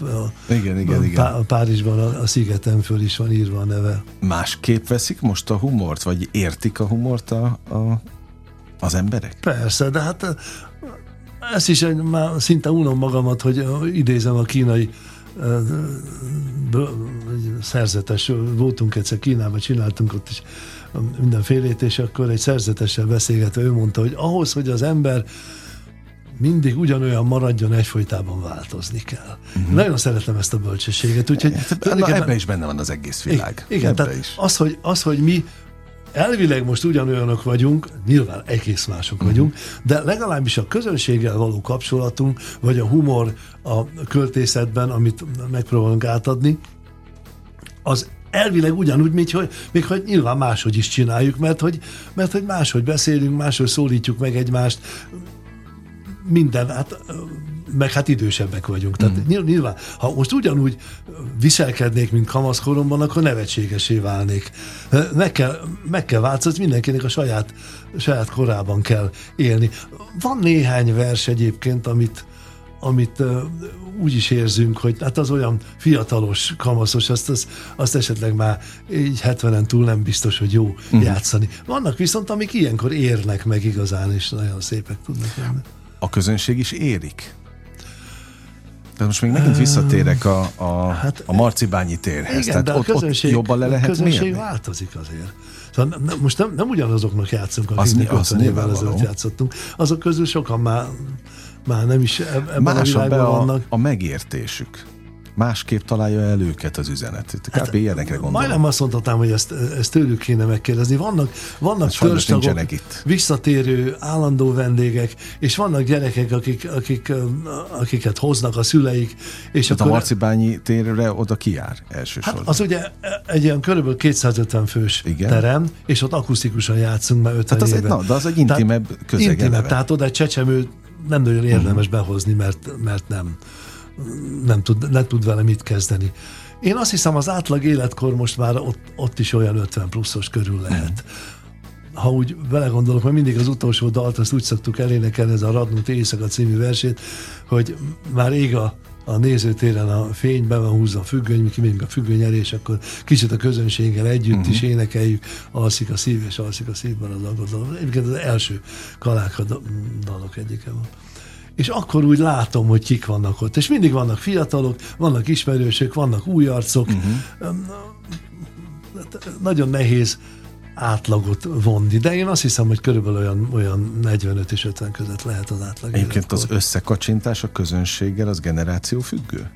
a, igen, igen, a, igen. Párizsban, a, a szigeten föl is van írva a neve. Másképp veszik most a humort, vagy értik a humort a, a, az emberek? Persze, de hát ezt is már szinte unom magamat, hogy idézem a kínai szerzetes, voltunk egyszer Kínában, csináltunk ott is mindenfélét, és akkor egy szerzetessel beszélgetve ő mondta, hogy ahhoz, hogy az ember mindig ugyanolyan maradjon, egyfolytában változni kell. Uh-huh. Nagyon szeretem ezt a bölcsességet. Úgyhogy Na, ebben is benne van az egész világ. Igen, tehát is. Az, hogy, az, hogy mi elvileg most ugyanolyanok vagyunk, nyilván egész mások uh-huh. vagyunk, de legalábbis a közönséggel való kapcsolatunk, vagy a humor a költészetben, amit megpróbálunk átadni, az elvileg ugyanúgy, mint hogy, még hogy nyilván máshogy is csináljuk, mert hogy, mert hogy máshogy beszélünk, máshogy szólítjuk meg egymást, minden, hát meg hát idősebbek vagyunk. Tehát mm. nyilván, ha most ugyanúgy viselkednék, mint kamaszkoromban, akkor nevetségesé válnék. Meg kell, meg kell változni, mindenkinek a saját, saját korában kell élni. Van néhány vers egyébként, amit, amit uh, úgy is érzünk, hogy hát az olyan fiatalos, kamaszos, azt, azt, azt esetleg már így 70-en túl nem biztos, hogy jó uh-huh. játszani. Vannak viszont, amik ilyenkor érnek meg igazán, és nagyon szépek tudnak lenni a közönség is érik? Tehát most még megint visszatérek a, a, hát, a Marcibányi térhez. Igen, Tehát de ott, közönség, ott jobban le lehet a közönség mérni? változik azért. Szóval nem, most nem, nem ugyanazoknak játszunk, akik mi 50 évvel ezelőtt játszottunk. Azok közül sokan már, már nem is ebben Más a világban a, vannak. a megértésük. Másképp találja el őket az üzenet. Kb. hát, ilyenekre gondolom. Majdnem azt mondhatnám, hogy ezt, ezt tőlük kéne megkérdezni. Vannak, vannak Hát törstagok, itt. visszatérő állandó vendégek, és vannak gyerekek, akik, akik, akiket hoznak a szüleik. És Tehát a akkor, Marcibányi térre oda kijár hát elsősorban. az ugye egy ilyen körülbelül 250 fős Igen. Terem, és ott akusztikusan játszunk már 50 Hát az egy, na, de az egy intimebb közeg Intimebb, tehát oda egy csecsemő nem nagyon érdemes Mhm. behozni, mert, mert nem, nem, tud, nem tud vele mit kezdeni. Én azt hiszem, az átlag életkor most már ott, ott is olyan 50 pluszos körül lehet. Ha úgy belegondolok, mert mindig az utolsó dalt, azt úgy szoktuk elénekelni, ez a Radnut Éjszaka című versét, hogy már ég a, a nézőtéren a fény, be van húzva a függöny, mi kimegyünk a függöny elé, és akkor kicsit a közönséggel együtt uh-huh. is énekeljük, alszik a szív, és alszik a szívben az aggodalom. Egyébként az első kaláka da- dalok egyike van. És akkor úgy látom, hogy kik vannak ott. És mindig vannak fiatalok, vannak ismerősök, vannak új arcok. Uh-huh. Nagyon nehéz átlagot vonni, de én azt hiszem, hogy körülbelül olyan, olyan 45 és 50 között lehet az átlag. Egyébként az életkor. összekacsintás a közönséggel az generáció függő?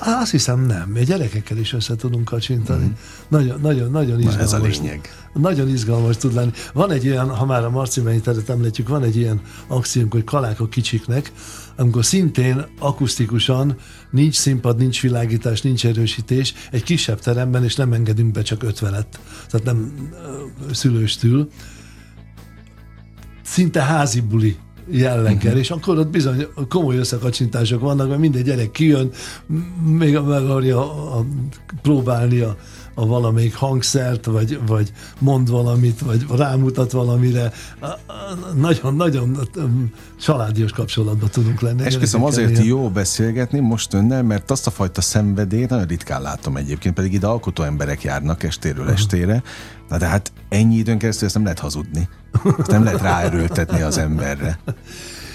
Á, Azt hiszem nem. Mi gyerekekkel is össze tudunk kacsintani. Mm. Nagyon, nagyon, nagyon Mhm. Na, izgalmas. ez a lényeg. Nagyon izgalmas tud lenni. Van egy ilyen, ha már a Marcibányi teret említjük, van egy ilyen akciónk, hogy kalák a kicsiknek, amikor szintén akusztikusan nincs színpad, nincs világítás, nincs erősítés, egy kisebb teremben, és nem engedünk be csak ötvenet, tehát nem ö, szülőstül, szinte házi buli jelleggel, uh-huh. és akkor ott bizony komoly összekacsintások vannak, mert minden gyerek kijön, még meg akarja próbálni a, a valamelyik hangszert, vagy, vagy mond valamit, vagy rámutat valamire. Nagyon-nagyon családios kapcsolatban tudunk lenni. Esküszöm, azért ilyen. jó beszélgetni most önnel, mert azt a fajta szenvedélyt nagyon ritkán látom egyébként, pedig ide alkotó emberek járnak estéről estére. Na de hát ennyi időn keresztül ezt nem lehet hazudni. Ezt nem lehet ráerőltetni az emberre.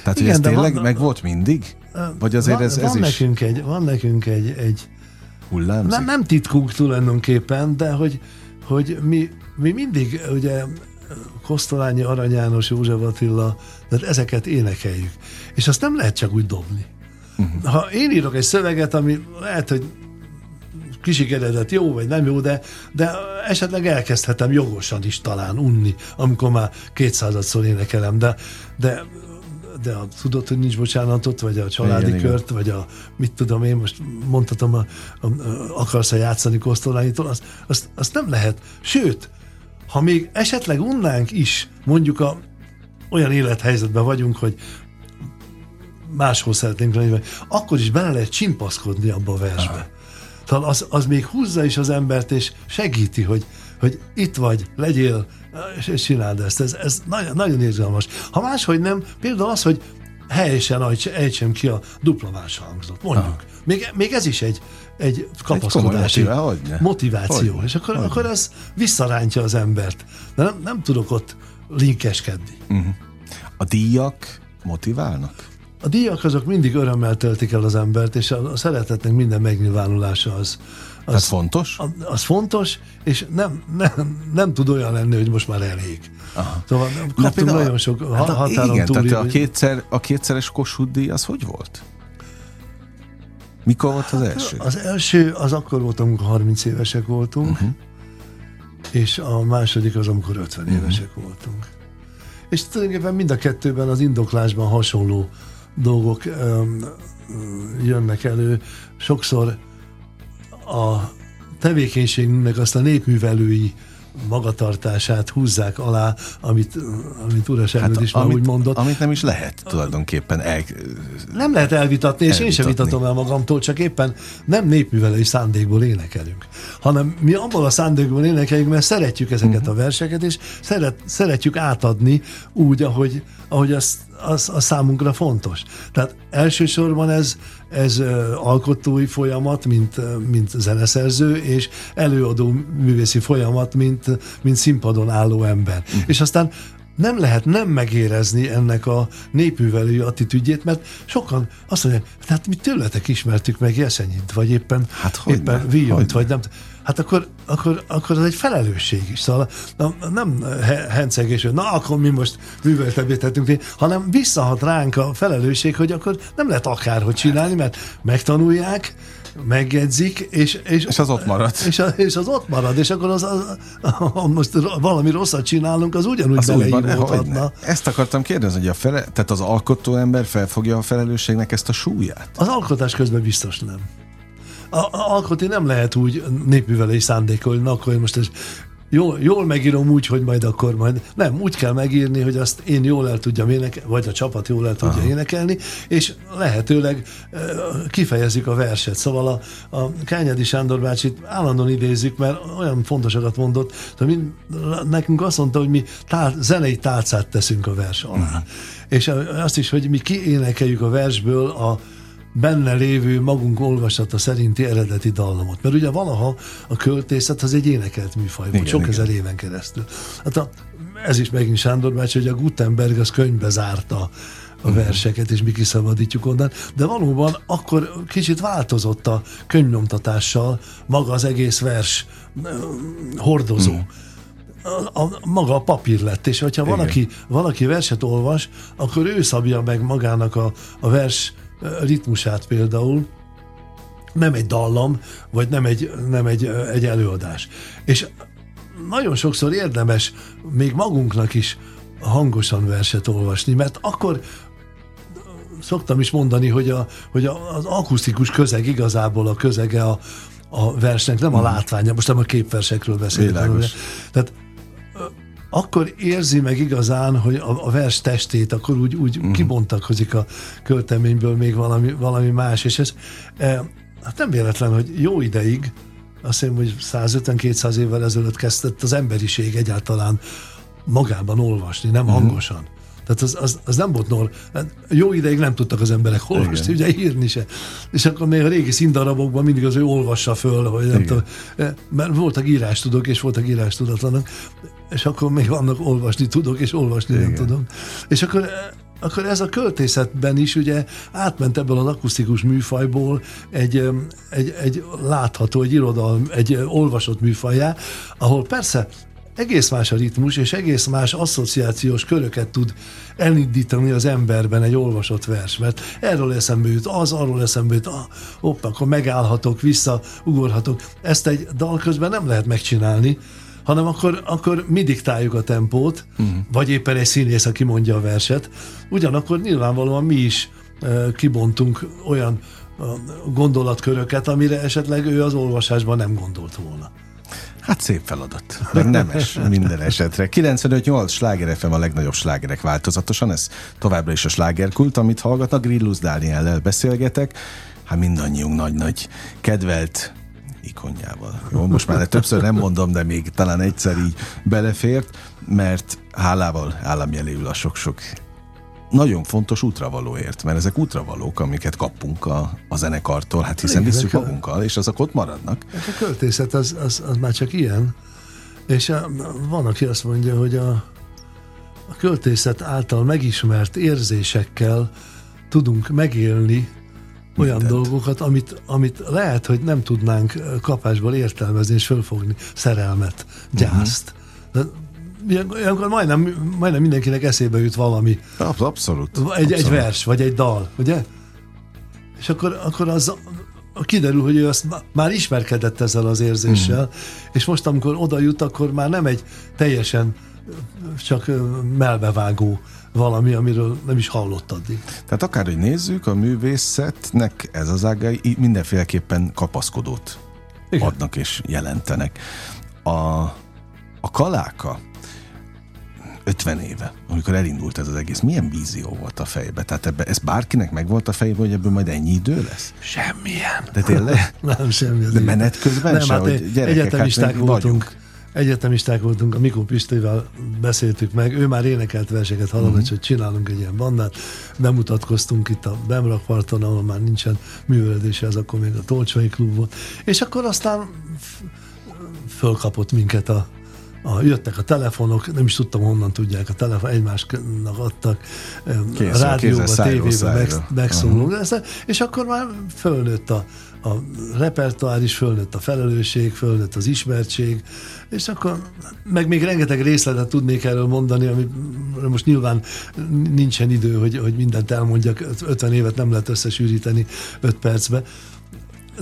Tehát, hogy Igen, ez de tényleg van- meg volt mindig? Vagy azért van, ez, ez van, is nekünk egy, van nekünk egy, egy hullámzik? nem, nem titkunk tulajdonképpen, de hogy, hogy mi, mi mindig ugye Kosztolányi, Arany János, József Attila, tehát ezeket énekeljük. És azt nem lehet csak úgy dobni. Uh-huh. Ha én írok egy szöveget, ami lehet, hogy kisikeredett jó, vagy nem jó, de, de esetleg elkezdhetem jogosan is talán unni, amikor már kétszázadszor énekelem, de, de de a, tudod, hogy nincs bocsánatot, vagy a családi Igen, igen, kört, vagy a, mit tudom én, most mondhatom, a, a, a, akarsz-e játszani Kosztolányitól, azt, azt, azt nem lehet. Sőt, ha még esetleg unnánk is, mondjuk a, olyan élethelyzetben vagyunk, hogy máshol szeretnénk lenni, akkor is bele lehet csimpaszkodni abba a versbe. Aha. Tehát az, az még húzza is az embert, és segíti, hogy, hogy itt vagy, legyél, és, és csináld ezt. Ez, ez nagyon, nagyon izgalmas. Ha máshogy nem, például az, hogy helyesen ejtsem ki a dupla más hangzat, mondjuk. Még, még ez is egy, egy kapaszkodási motivá- hogyne. motiváció. Hogyne. És akkor, Hogyne. akkor ez visszarántja az embert. De nem, nem tudok ott linkeskedni. A díjak motiválnak? A díjak azok mindig örömmel töltik el az embert, és a szeretetnek minden megnyilvánulása az, Tehát az, fontos? az, az fontos, és nem, nem, nem tud olyan lenni, hogy most már elég. Aha. Szóval kaptunk nagyon sok ha, hát a- határon igen, túli. tehát a, kétszer, a kétszeres Kossuth díj az hogy volt? Mikor volt az első? Az első, az akkor volt, amikor 30 évesek voltunk, Mhm. uh-huh. és a második az, amikor 50 uh-huh. évesek voltunk. És tulajdonképpen mind a kettőben az indoklásban hasonló dolgok öm, jönnek elő. Sokszor a tevékenységünknek azt a népművelői magatartását húzzák alá, amit, amit Uras hát, is már úgy mondott. amit nem is lehet tulajdonképpen el, Nem lehet elvitatni, és én sem Elvitatni. vitatom el magamtól, csak éppen nem népművelői szándékból énekelünk, hanem mi abból a szándékból énekeljük, mert szeretjük ezeket uh-huh. a verseket, és szeret, szeretjük átadni úgy, ahogy, ahogy az, az, az számunkra fontos. Tehát elsősorban ez, ez alkotói folyamat, mint, mint zeneszerző, és előadó művészi folyamat, mint, mint színpadon álló ember. Uh-huh. És aztán nem lehet nem megérezni ennek a népművelői attitűdjét, mert sokan azt mondják, tehát mi tőletek ismertük meg Jeszenyit, vagy éppen, Hát éppen hogyne. vagy nem. hát akkor, akkor, akkor ez egy felelősség is. Szóval na, nem hencegés, hogy na, akkor mi most műveltebbé tettünk, hanem visszahat ránk a felelősség, hogy akkor nem lehet akárhogy csinálni, mert megtanulják, megjegyzik, és, és, és az ott marad. És, és az ott marad, és akkor az, az, ha most valami rosszat csinálunk, az ugyanúgy az beleívódhatna. Ezt akartam kérdezni, hogy a fele, tehát az alkotó ember felfogja a felelősségnek ezt a súlyát? Az alkotás közben biztos nem. A, alkotni nem lehet úgy népművelés szándékolni, na, akkor most ez jól, jól megírom úgy, hogy majd akkor majd. Nem, úgy kell megírni, hogy azt én jól el tudjam énekelni, vagy a csapat jól el tudja Aha. énekelni, és lehetőleg kifejezik a verset. Szóval a, a Kányadi Sándor bácsit állandóan idézzük, mert olyan fontosakat mondott, hogy mi, nekünk azt mondta, hogy mi tál, zenei tálcát teszünk a vers alá. Uh-huh. És azt is, hogy mi kiénekeljük a versből a benne lévő magunk olvasata szerinti eredeti dallamot. Mert ugye valaha a költészet az egy énekelt műfaj volt, sok igen. ezer éven keresztül. Hát a, ez is megint Sándor bácsi, hogy a Gutenberg az könyvbe zárta a mhm. verseket, és mi kiszabadítjuk onnan. De valóban akkor kicsit változott a könyvnyomtatással maga az egész vers hordozó. Mm. A, a, maga a papír lett, és hogyha valaki, valaki verset olvas, akkor ő szabja meg magának a, a vers ritmusát például, nem egy dallam, vagy nem egy, nem egy, egy előadás. És nagyon sokszor érdemes még magunknak is hangosan verset olvasni, mert akkor szoktam is mondani, hogy, a, hogy az akusztikus közeg igazából a közege a, a versnek, nem a mhm. látványa, most nem a képversekről beszélek. Tehát akkor érzi meg igazán, hogy a, a vers testét, akkor úgy, úgy uh-huh. kibontakozik a költeményből még valami, valami más, és ez e, hát nem véletlen, hogy jó ideig, azt hiszem, hogy 150-200 évvel ezelőtt kezdett az emberiség egyáltalán magában olvasni, nem uh-huh. hangosan. Tehát az, az, az nem volt nor. Hát jó ideig nem tudtak az emberek olvasni, Igen. ugye írni se. És akkor még a régi színdarabokban mindig az, hogy olvassa föl, hogy nem tudom, e, mert voltak írás tudok, és voltak írás tudatlanak, és akkor még vannak olvasni tudok, és olvasni Igen. nem tudom. És akkor e, akkor ez a költészetben is ugye átment ebből az akusztikus műfajból egy, egy, egy látható, egy irodalom, egy olvasott műfajá, ahol persze egész más a ritmus, és egész más asszociációs köröket tud elindítani az emberben egy olvasott vers, mert erről eszembe jut az, arról eszembe jut, ah, hopp, akkor megállhatok, vissza, ugorhatok. Ezt egy dal közben nem lehet megcsinálni, hanem akkor, akkor mi diktáljuk a tempót, uh-huh. vagy éppen egy színész, aki mondja a verset. Ugyanakkor nyilvánvalóan mi is uh, kibontunk olyan uh, gondolatköröket, amire esetleg ő az olvasásban nem gondolt volna. Hát szép feladat. Meg nemes minden esetre. 95-8 sláger FM a legnagyobb slágerek változatosan, ez továbbra is a slágerkult, amit hallgatnak. Grillus Dániellel beszélgetek. Hát mindannyiunk nagy-nagy kedvelt ikonjával. Jó, most már többször nem mondom, de még talán egyszer így belefért, mert hálával államjeléül a sok-sok nagyon fontos útravalóért, mert ezek útravalók, amiket kapunk a, a zenekartól, hát hiszen Igen, visszük magunkkal, és azok ott maradnak. A költészet az, az, az már csak ilyen. És a, van, aki azt mondja, hogy a, a költészet által megismert érzésekkel tudunk megélni olyan Mindent. dolgokat, amit, amit lehet, hogy nem tudnánk kapásból értelmezni és fölfogni. Szerelmet, gyászt. Uh-huh. Ilyenkor majdnem, majdnem mindenkinek eszébe jut valami. Abszolút. Egy, Abszolút. egy vers, vagy egy dal, ugye? És akkor, akkor az kiderül, hogy ő azt már ismerkedett ezzel az érzéssel, mm. és most, amikor oda jut, akkor már nem egy teljesen csak melbevágó valami, amiről nem is hallott addig. Tehát akárhogy nézzük, a művészetnek ez az ágai mindenféleképpen kapaszkodót Igen. adnak és jelentenek. A, a kaláka 50 éve, amikor elindult ez az egész, milyen vízió volt a fejbe? Tehát ebbe, ez bárkinek megvolt a fejbe, hogy ebből majd ennyi idő lesz? Semmilyen. De tényleg? nem, semmi. De menet közben nem, se, hát hogy gyerekek, egyetemisták hát voltunk. Vagyunk egyetemisták voltunk, a Mikó Pistével beszéltük meg, ő már énekelt verseket hallani, uh-huh. hogy csinálunk egy ilyen bandát, bemutatkoztunk itt a Bemrakparton, ahol már nincsen művelődése, ez akkor még a Tolcsai klub volt, és akkor aztán fölkapott minket a, a, jöttek a telefonok, nem is tudtam honnan tudják, a telefon egymásnak adtak, Kész, a rádióba, szájról tévébe meg, megszólunk, uh-huh. és akkor már fölnőtt a, a repertoár is, fölnőtt a felelősség, fölnőtt az ismertség, és akkor meg még rengeteg részletet tudnék erről mondani, ami most nyilván nincsen idő, hogy, hogy mindent elmondjak, 50 évet nem lehet összesűríteni 5 percbe,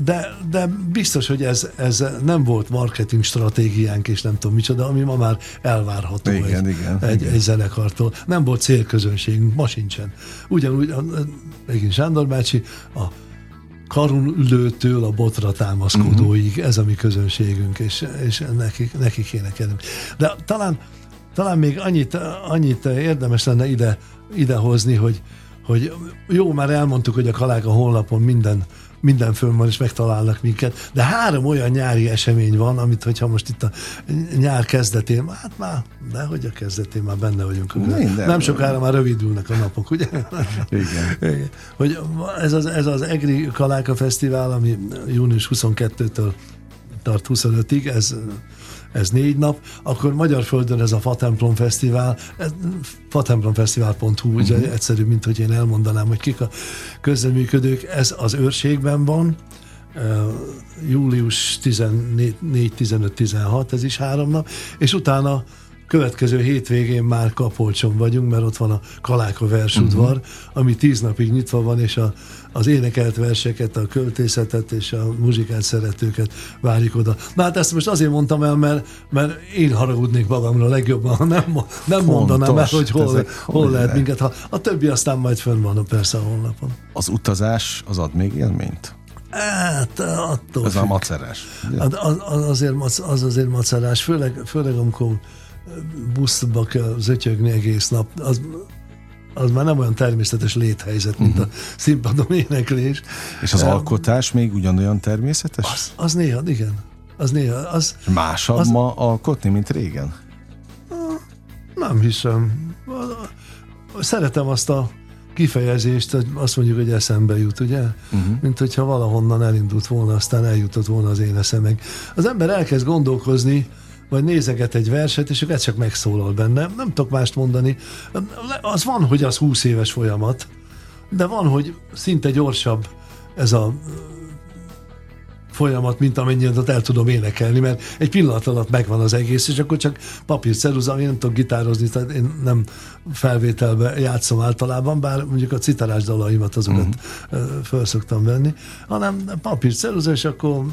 de, de biztos, hogy ez, ez nem volt marketing stratégiánk, és nem tudom micsoda, ami ma már elvárható Igen, egy, igen, egy, igen. egy zenekartól. Nem volt célközönségünk, ma sincsen. Ugyanúgy, megint Sándor bácsi, a karunlőtől a botra támaszkodóig, Mhm. ez a mi közönségünk, és, és nekik, nekik kéne kelleni. De talán, talán még annyit, annyit érdemes lenne ide, idehozni, hogy, hogy jó, már elmondtuk, hogy a Kaláka honlapon minden minden fönn van, és megtalálnak minket, de három olyan nyári esemény van, amit, hogyha most itt a nyár kezdetén, hát már, de hogy a kezdetén már benne vagyunk. Minden. Nem sokára már rövidülnek a napok, ugye? Igen. Igen. Hogy ez az, ez az EGRI Kaláka Fesztivál, ami június 22-től tart 25-ig, ez, ez négy nap, akkor Magyar Földön ez a Fatemplom Fesztivál, fatemplomfesztivál.hu, ugye Mhm. egyszerű, mint hogy én elmondanám, hogy kik a közreműködők, ez az őrségben van, július 14-15-16, ez is három nap, és utána következő hétvégén már Kapolcson vagyunk, mert ott van a Kaláka versudvar, uh-huh. ami tíz napig nyitva van, és a, az énekelt verseket, a költészetet és a muzsikát szeretőket várjuk oda. Na hát ezt most azért mondtam el, mert, mert én haragudnék magamra legjobban, ha nem, nem mondanám el, hogy hol, ezek hol lehet hogy minket. Ha, a többi aztán majd fönn van persze a honlapon. Az utazás az ad még élményt? Hát attól Ez a macerás. ugye? Az, az, az, azért, az azért macerás, főleg, főleg amikor buszba kell zötyögni egész nap, az, az már nem olyan természetes léthelyzet, mint a színpadon éneklés. És az Em, alkotás még ugyanolyan természetes? Az, az néha, igen. Az néha, az Másabb az- ma alkotni, mint régen? nem hiszem. Szeretem azt a kifejezést, hogy azt mondjuk, hogy eszembe jut, ugye? Uh-huh. Mint hogyha valahonnan elindult volna, aztán eljutott volna az én eszemeg. Az ember elkezd gondolkozni, vagy nézeget egy verset, és ez csak megszólal benne. Nem tudok mást mondani. Az van, hogy az 20 éves folyamat, de van, hogy szinte gyorsabb ez a folyamat, mint amennyien ott el tudom énekelni, mert egy pillanat alatt megvan az egész, és akkor csak papír, ceruza, én nem tudok gitározni, tehát én nem felvételbe játszom általában, bár mondjuk a citarás dalaimat azokat uh-huh. föl szoktam venni, hanem papír, ceruza, és akkor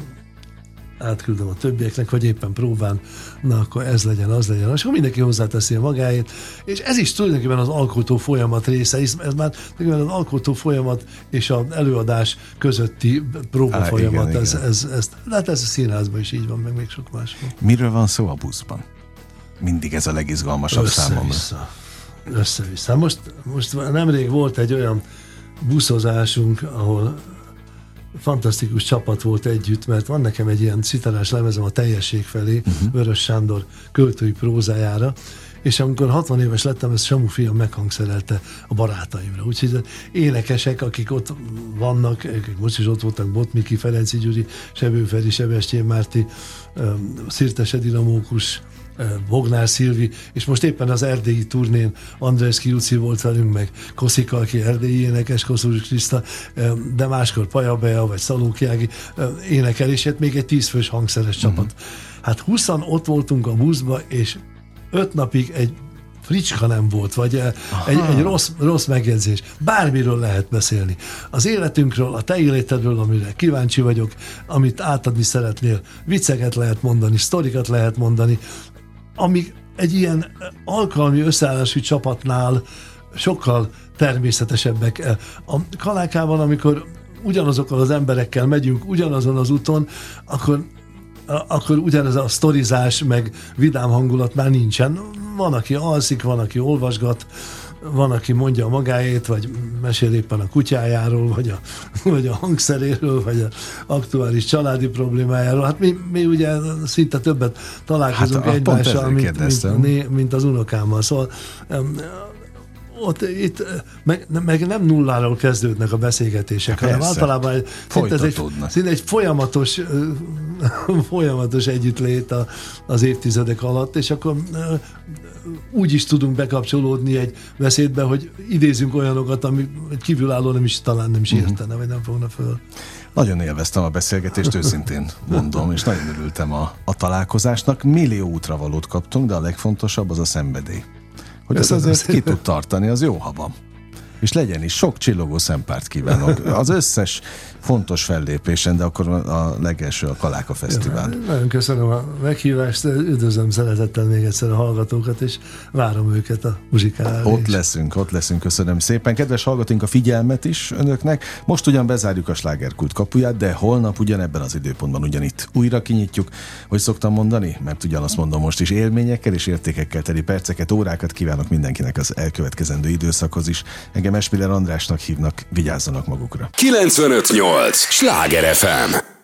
átküldöm a többieknek, vagy éppen próbán, na akkor ez legyen, az legyen, és akkor mindenki hozzáteszi a magáét, és ez is tulajdonképpen az alkotó folyamat része, hisz ez már tulajdonképpen az alkotó folyamat és az előadás közötti próba Á, folyamat, igen, ez, igen. ez, ez, de hát ez a színházban is így van, meg még sok máshol. Miről van szó a buszban? Mindig ez a legizgalmasabb számomra. Össze-vissza. Össze-vissza. Most, most nemrég volt egy olyan buszozásunk, ahol fantasztikus csapat volt együtt, mert van nekem egy ilyen citarás lemezem a teljesség felé, uh-huh. Vörös Sándor költői prózájára, és amikor 60 éves lettem, ezt Samu fiam meghangszerelte a barátaimra. Úgyhogy énekesek, akik ott vannak, most is ott voltak, Botmiki, Ferenci Gyuri, Sebő Feri, Sebestyén Márti, Szirtes Edina Mókus, Bognár Szilvi, és most éppen az erdélyi turnén András Kiuci volt velünk, meg Koszika, aki erdélyi énekes, Koszús Kriszta, öm, de máskor Paja Bea, vagy Szalókiági öm, énekel, és hát még egy tízfős hangszeres csapat. Hát 20 ott voltunk a buszba, és öt napig egy fricska nem volt, vagy egy, egy rossz, rossz megjegyzés. Bármiről lehet beszélni. Az életünkről, a te életedről, amire kíváncsi vagyok, amit átadni szeretnél, vicceket lehet mondani, sztorikat lehet mondani, amik egy ilyen alkalmi összeállású csapatnál sokkal természetesebbek. A kalákában, amikor ugyanazokkal az emberekkel megyünk, ugyanazon az úton, akkor akkor ugyanez a sztorizás, meg vidám hangulat már nincsen. Van, aki alszik, van, aki olvasgat, van, aki mondja a magáét, vagy mesél éppen a kutyájáról, vagy a, vagy a hangszeréről, vagy a aktuális családi problémájáról. Hát mi, mi ugye szinte többet találkozunk Hát, pont egymással, mint, mint, mint az unokámmal. Szóval ott itt meg, meg nem nulláról kezdődnek a beszélgetések, hanem Persze. általában egy- szinte ez egy, szinte egy folyamatos, folyamatos együttlét a, az évtizedek alatt, és akkor úgy is tudunk bekapcsolódni egy beszédbe, hogy idézünk olyanokat, ami egy kívülálló nem is talán nem is értene, vagy nem fogna föl. Nagyon élveztem a beszélgetést, őszintén mondom, és nagyon örültem a, a találkozásnak. Millió útravalót kaptunk, de a legfontosabb az a szenvedély. Hogy ez Köszönöm azért ki tud tartani, az jó, ha van. És legyen is sok csillogó szempárt kívánok. Az összes fontos fellépésen, de akkor a legelső a Kaláka Fesztivál. Nagyon köszönöm a meghívást, üdvözlöm szeretettel még egyszer a hallgatókat, és várom őket a muzsikára. Ott leszünk, ott leszünk, köszönöm szépen. Kedves hallgatóink, a figyelmet is önöknek. Most ugyan bezárjuk a slágerkult kapuját, de holnap ugyanebben az időpontban ugyanitt újra kinyitjuk, hogy szoktam mondani, mert ugyanazt mondom most is, élményekkel és értékekkel teli perceket, órákat kívánok mindenkinek az elkövetkezendő időszakhoz is. Engem Esmiller Andrásnak hívnak, vigyázzanak magukra. 958! Sláger FM!